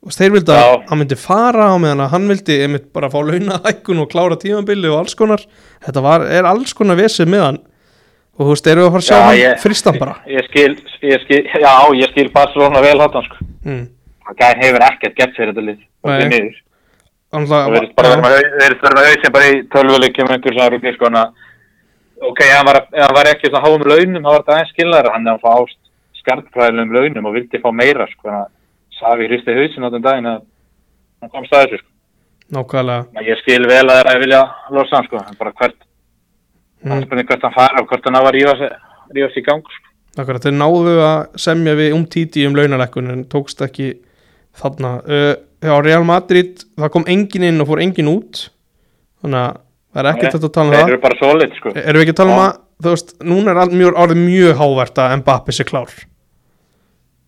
og þeir vildi að Já. hann myndi fara á meðan hann vildi bara fá launa hækkun og klára tímabili og alls konar þetta var, er alls konar vesið með hann og þú veist, þeir eru að fara að sjá hann ég, fristan bara Ég skil, ég skil, já, ég skil Barcelona vel hátan sko. mm. Það gæði hefur ekkert gert fyrir þetta lið. Og því miður. Hann Það verðist bara vera með hausinn bara í tölvuleikjum einhver sem er í sko. ok, ef hann hann var ekki svona háum launum, þá var þetta aðeins skilnaður, hann er að fá ást skartfræðilegum launum og vildi fá meira, sko, hann safi hristi hausin á den daginn að hann komst að þessu, sko. nákvæmlega Men Ég skil vel að það er að vilja losa hann, sko, en bara hvert, það er mm. spurning hvert hann fara og hvort hann á að rífa sig í gang, sko. Akkurat, þeir náðu að semja við um títi um launalekkun en tókst ekki þarna uh, Já, Real Madrid, það kom engin inn og fór engin út þannig að það er ekkert þetta að tala um Þeir það eru bara solid, sko. Erum við ekki að tala um að, þú veist, núna er mjög, orðið mjög hávert að Mbappe sé klár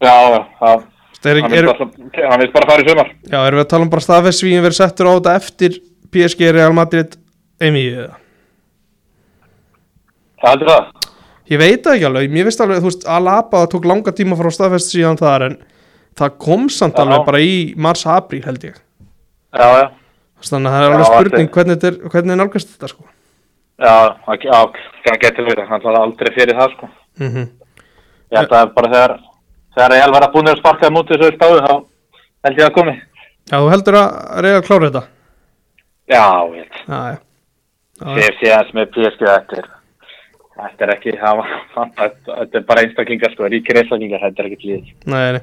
Já. Það er, Hann er, vil bara, hann vil bara fara í sumar. Já, erum við að tala um bara staðfessvíin verið settur á þetta eftir PSG Real Madrid Það heldur það. ég veit það ekki alveg mér finnst alveg, þú veist, Alaba það tók langa tíma frá staðfest síðan þar en það kom samt Já. alveg bara í mars-apríl held ég Já, já. þannig að það er alveg Já, spurning þetta- hvernig, þetta er, hvernig er nálgast þetta sko Já, það- já, það getur verið, hann var aldrei fyrir það, sko. mm Ég held að bara þegar, þegar Real var að búin að sparka mútið þessu stáðu, þá held ég að komi. Já, þú heldur að Real klára þetta Já, ég held. Já, já, já, já. Sér síðan með þetta er, þetta er ekki, [LAUGHS] þetta er bara einstaklingar, sko, ríkir einstaklingar, þetta er ekki líð. Nei, nei.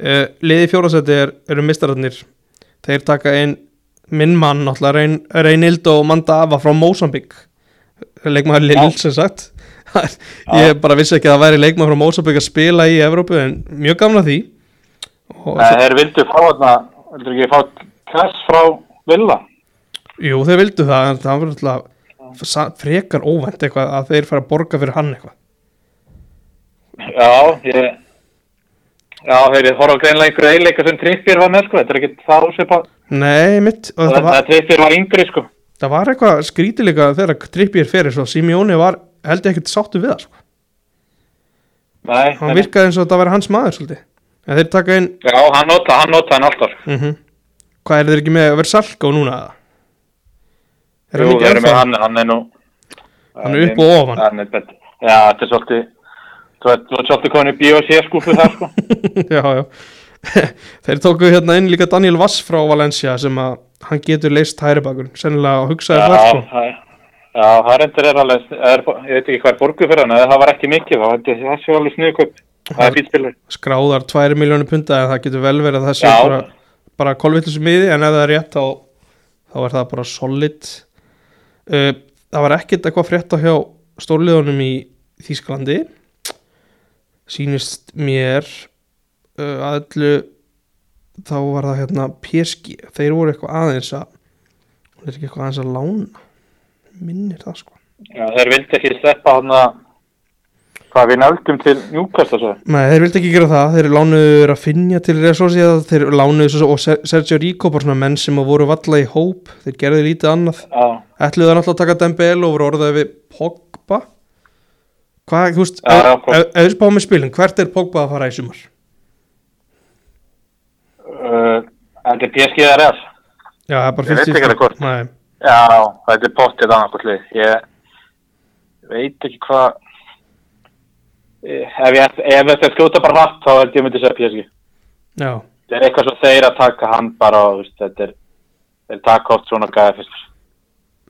Uh, Liði fjórasæti er, eru mistararnir Þeir taka inn minn mann náttúrulega Reyn, Reynildo Mandava frá Mósambík leikmaður Lill sem sagt. [LAUGHS] Ég bara vissi ekki að það væri leikmaður frá Mósambík að spila í Evrópu en mjög gamla því. Og Nei, þeir vildu fá þarna, vildu ekki fá Kass frá Villa? jú þeir vildu það en það var alltaf frekar óvænt eitthvað að þeir fara að borga fyrir hann eitthvað Já, ég, já, þeir horfa á greinlega einhverju eiginleika sem Trippir var með, sko, þetta er ekki það ósvipað. Nei, mitt Það þetta var. Trippir var yngri, sko. það var eitthvað skrítilega þegar Trippier fyrir svo Simeone var held ég ekkert sáttu við það sko. Nei, hann nei. virkaði eins og þetta væri hans maður svolítið en þeir taka inn Já, hann nota, hann nota hann alltaf. mm hvað er þeir ekki með að vera Salko núna eða? Er Jú, hann ekki þeir eru með hann, hann er nú... Hann er upp og ofan. Hann er betur. Já, þetta er svolítið, þú ert svolítið komin í B.O.C. þar, sko. [LAUGHS] já, já [LAUGHS] þeir tóku hérna inn líka Daniel Vass frá Valencia sem að hann getur leist hæri bakun sennilega að hugsaði það sko það er- já, það er endur er alveg, er, ég veit ekki hvað er borgu fyrir hann, eða það var ekki mikið, það sé alveg sniðköp. Það er fýtspilur. skráðar 2 miljónu punta en það getur vel verið að það sé bara, bara kolvillis miði en ef það er rétt þá, þá er það bara solid uh, það var ekkert eitthvað frétt á hjá stórliðunum í Þýskalandi. Sýnist mér uh, að öllu þá var það hérna PSG þeir voru eitthvað aðeins að það er ekki eitthvað aðeins að lána? Minnir það sko. Já, þeir vildi ekki sleppa hann að, hvað við nöldum til Newcastle, svo. Nei, þeir vildi ekki gera það, þeir lánuðu Rafinha til Resourci þeir lánuðu og Ser- Sergio Rico bara svona menn sem voru valla í hóp þeir gerðu lítið annað ætluðu það náttúrulega að taka Dembele og voru orðaði við Pogba hvað, þú veist, við spáum með spilin hvert er Pogba að fara í sumar? uh, þetta er PSG eða Real. Já, það er bara Ég veit 50 ekki alveg hvort. Nei, Já, þetta er pottið annað. Ég veit ekki hvað, ef, ég, þetta er skjóta bara hratt, þá held ég myndi segja PSG. já, Það er eitthvað svo þeir að taka hann bara og veist, þetta er, þeir taka oft svona gæði fyrst.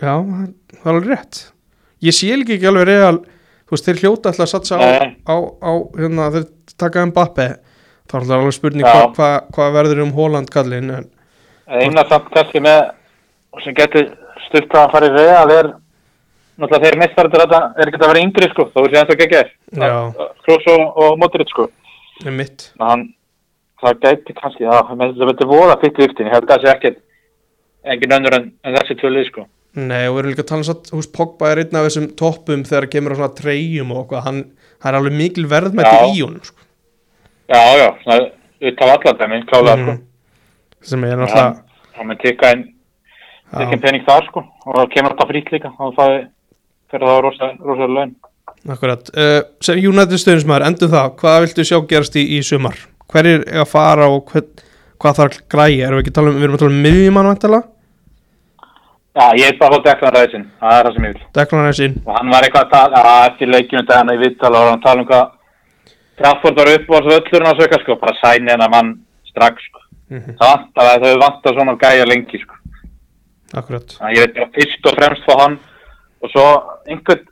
já, það er alveg rétt. Ég sé ekki alveg real þú veist, þeir hljóta alltaf að satsa á, á, á hérna, þeir taka Mbappe þá er alltaf alveg spurning hvað hva, hva verður um Holland kallinn en Eina samt kannski með, sem getur stutt að fari í Real er, náttúrulega þeir mestarður þetta er ekki að vera yngri sko, þó er sér ennþá geggjær. Já. Kroos og, og Modric sko. er hann, það gæti kannski, þetta betur voða fyrir viktin, ég held að það sé ekkert, engin önnur en, en þessi tvölið sko. Nei, og við erum líka að tala um satt, hús, Pogba er einn af þessum toppum þegar það kemur á svona treyjum og eitthvað, hann, hann er alveg mikil verðmætti í honum, sko. Já, já, svona út af alladæmi, klálega sko. Mhm. sem er náttúrulega, Hann mun tikka inn, tikka inn já, pening þar sko, og það kemur alltaf frýtt líka, og það fyrir það rosa, rosa laun. akkurat. Uh, sem United stöðnismæður, endur það, hvað viltu sjá gerast í, í sumar? Hverjir er að fara og hvern, hvað þarf græja? Erum við ekki tala um, við erum að tala um miðjumann vantala? Já, ég er bara að fá deklan ræðisinn, það er það sem ég vil. Deklan er sinn, og hann var eitthvað að tala að eftir leikjunum dagana í viðtala og hann tala um hvað Trafford var upp á þessu öllurinn að söka sko, bara sæni hennar mann strax sko. Mhm. það vantar að þau vantar svona gæja lengi sko. akkurat. þannig ég veit fyrst og fremst fá hann og svo einhvern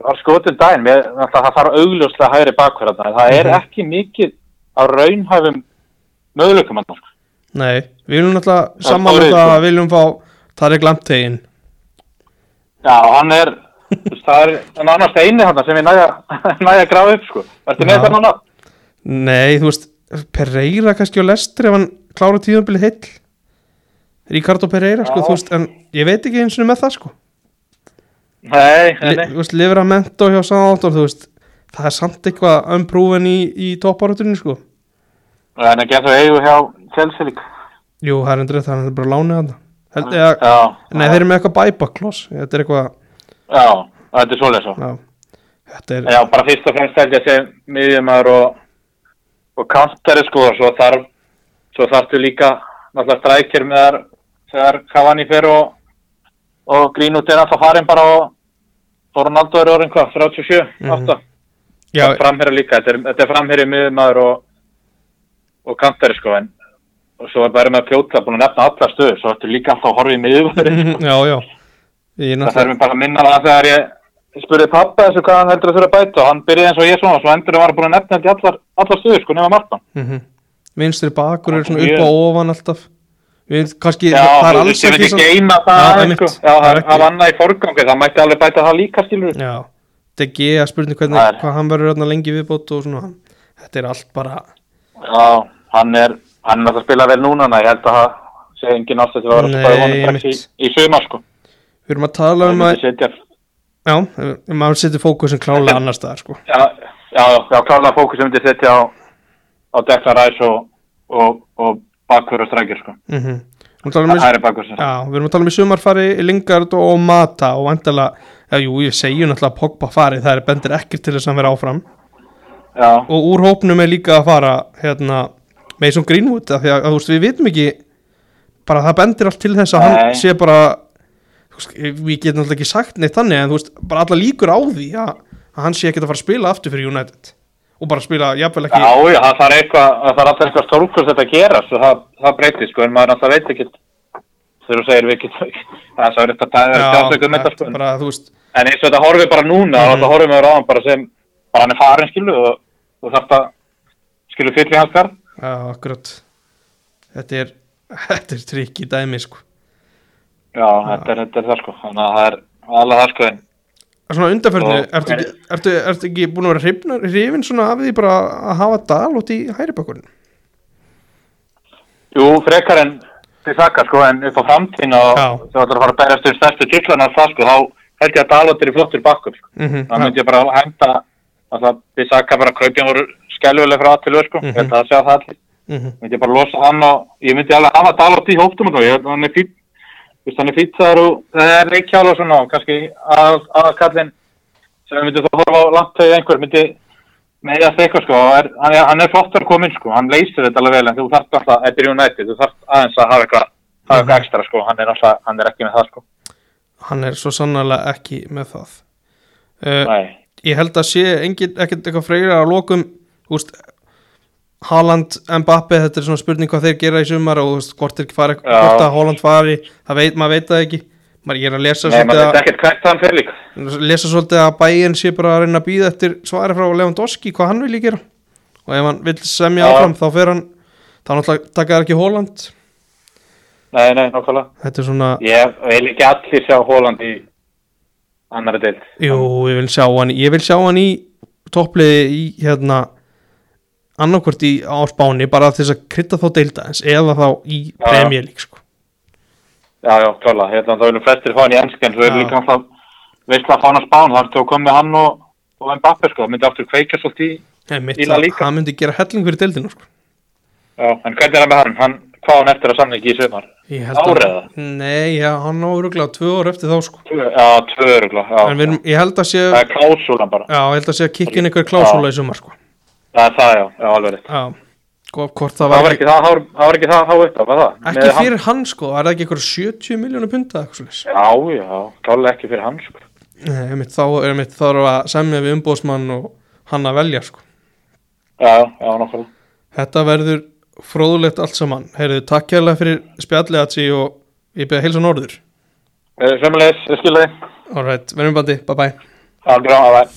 var daginn, mér, náttúrulega það þarf augljóslega hægri bakverð þarna, en það er Mhm. ekki mikið á raunhæfum möguleikum hann, sko. Nei, við viljum náttúrulega Það saman stórið, þetta sko. að viljum fá Tarek Lamptegin Já, hann er, það er hann annars eini hann sem ég næja, [LAUGHS] næja að grafa upp, sko. Ertu með Já. þetta núna? Nei, þú veist Pereira kannski á lestur ef hann klára tíðanbilið heill Ricardo Pereira, sko, þú veist en ég veit ekki eins og með það, sko Nei, nei. Þú veist, Livramento hjá Sándor, þú veist það er samt eitthvað umprúven í, í toppáratunni, sko En það getur eigu hjá líka. Jú, það er endur það, hann er bara lánið hann Held ég að, Já. nei, þeir eru með eitthvað bæbakkloss Þetta er eitthvað, Já, þetta er svoleið svo. já Þetta er, Já, bara fyrst og fremst held ég að sé miðjumæður og, og kantari sko og svo þarf svo þarftu líka náttúrulega strækir með þar þegar Cavani fer og, og Greenwood er alltaf farin bara og, og Ronaldo er orðin hvað, 37, Mhm. 8 já, framherri líka, þetta er, þetta er framherri miðjumæður og, og kantari sko en og svo er bara með að fljóta búin að nefna allar stöður, svo ertu líka alltaf að horfa í miðjumæður [LAUGHS] já, já. Ég er Það þarf mér bara að minna það þegar ég spurði pappa þessu hvað hann heldur að þurfa að bæta og hann byrjaði eins og ég svona og svo endur var búin að nefna þetta allar, allar stuður sko nema markmann. mm vinstri bakur er svona Ég- upp og ofan alltaf Við, kannski, Já, það er alls ekki eina Já, það sko. Var annað í forgangi, það mætti alveg bæta það líka skilur. Já, DG að spurning hvernig, er- hvað hann verður lengi viðbót og svona, þetta er allt bara Já, hann er, hann er að spila vel núna, en ég held að það sé engin til að vera að honum strax í, í sumar sko. við erum að tala um að, já, maður setur fókusin klálega annar staðar, sko já, já, já, klálega fókus sem myndi setja á, á Declan Rice og, og, og bakkur og strækir sko. mm -hmm. Það er bakkur sem Já, við erum að tala um í sumarfari Lingard og Mata og vandala já, jú, ég segi náttúrulega Pogba farið það er bendir ekkert til þess að hann vera áfram Já, og úr hópnum er líka að fara hérna, Mason Greenwood af því að, þú veist, við vitum ekki bara það bendir allt til þess að hann Nei. sé bara við getum náttúrulega ekki sagt neitt þannig en þú veist, bara alla líkur á því að, að hann sé ekkert að fara að spila aftur fyrir United og bara spila jafnvel ekki Já, já, það þarf eitthvað, það þarf alltaf eitthvað stórkurs þetta að gera, það, það breytir, sko, en maður náttúrulega veit ekki, þegar þú segir við ekki, það er svo verið að það er sjálfsökum þetta, sko, þetta bara, en eins og þetta horfið bara núna, Mhm. mm -hmm. það horfið með ráðan bara sem, bara hann er farin, skilu, og þarf það, skilu, fyll í hans garð, já, akkurat. Þetta er, [LAUGHS] þetta er trikk í dæmi, sko. Já, þetta er, þetta er það, sko, þannig að það er alveg það, sko, en, svona undarferðinu, Og- ertu, ekki- ertu, ertu ekki búin að vera hrifin svona af því bara að hafa dal út í hæri bakkurinn jú, frekar en þið þakkar, sko, en upp á framtíðin og þú ætlar að fara að berjast um stærstu titlarnar það, sko, þá held ég að Dalot er í flottur bakkur, sko. mm -hmm. Það myndi ég bara að henda alltaf, við sagði bara að kaupin voru skelvileg frá að til öð, sko, Mhm. ég held að það segja það allir mm myndi ég bara losa hann og ég myndi alveg hafa Dalot í hóptum og ég held að hann er fýtt Er fýtt þar og það er og svona og kannski að, aðkallin sem við myndum þá horfa á þegar einhver myndi meðast eitthvað sko. Og er, hann, er, hann er flottur komin sko, hann leysir þetta alveg vel en þú þarft alltaf, þetta er United, þú þarft aðeins að hafa eitthvað, hafa eitthvað ekstra sko, hann er alltaf, hann er ekki með það sko. hann er svo sannlega ekki með það. Uh, ég held að sé engin, ekkert eitthvað freyra að lokum úst, Haaland, Mbappe þetta er svona spurning hvað þeir gera í sumar og úst, hvort, fari, hvort að Haaland fari það veit, maður veit það ekki. Maður er að lesa nei, svolítið að, lesa svolítið að bæinn sé bara að reyna að býða eftir svari frá Lewandowski hvað hann vilji gera. Og ef hann vil semja áfram þá fer hann þá náttúrulega taka það ekki Haaland. Nei, nei, nokkulega. þetta er svona Ég vil ekki allir sjá Hóland í annari deild. Jú, ég vil sjá hann vil sjá hann í toppliði í hérna annarkvort í á spáni bara til þess að krydda þá deilda eins eða þá í Já. League sko. Já, já, klála. Hérna, þá viljum flestir fá hann í ennsku en svo er Já. líka alltaf veistla að fá hann að spán. Að koma með hann og, og Mbappe, sko. Það myndi aftur kveika svolítið í. Í það, Liga. það myndi gera helling fyrir deildinu sko. Já, en hvernig er það með hann? Hann, hvað hann eftir að samlingi í sömar? Ég held Árið að, eða? Nei, já, hann á öruglega tvö ár eftir þá sko. Já, tvö örugla. Já, en við erum, ég held að sé það er klásúlan bara. já, ég held að sé að kikkin einhver klásúla í sumar sko. Það er það, já, já, alveg rétt. já, Hvort- hvort það Það var var ekki það, það var ekki það há upp af, var það? ekki Með hann? fyrir hann sko, er það ekki eitthvað 70 miljónu punta eitthvað svolítið Já, já, klála ekki fyrir hann, sko. Nei, einmitt, þá er mitt þarf að semja við umbóðsmann og hann að velja sko. Já, já, nokkulega. Þetta verður fróðulegt allt saman Heyrðu, takk hérlega fyrir spjallið Atsi og ég beða heilsa norður Sömmulegis, ég skilði þið. Alright, verðum bandi, bye bye Aldrei á, að það.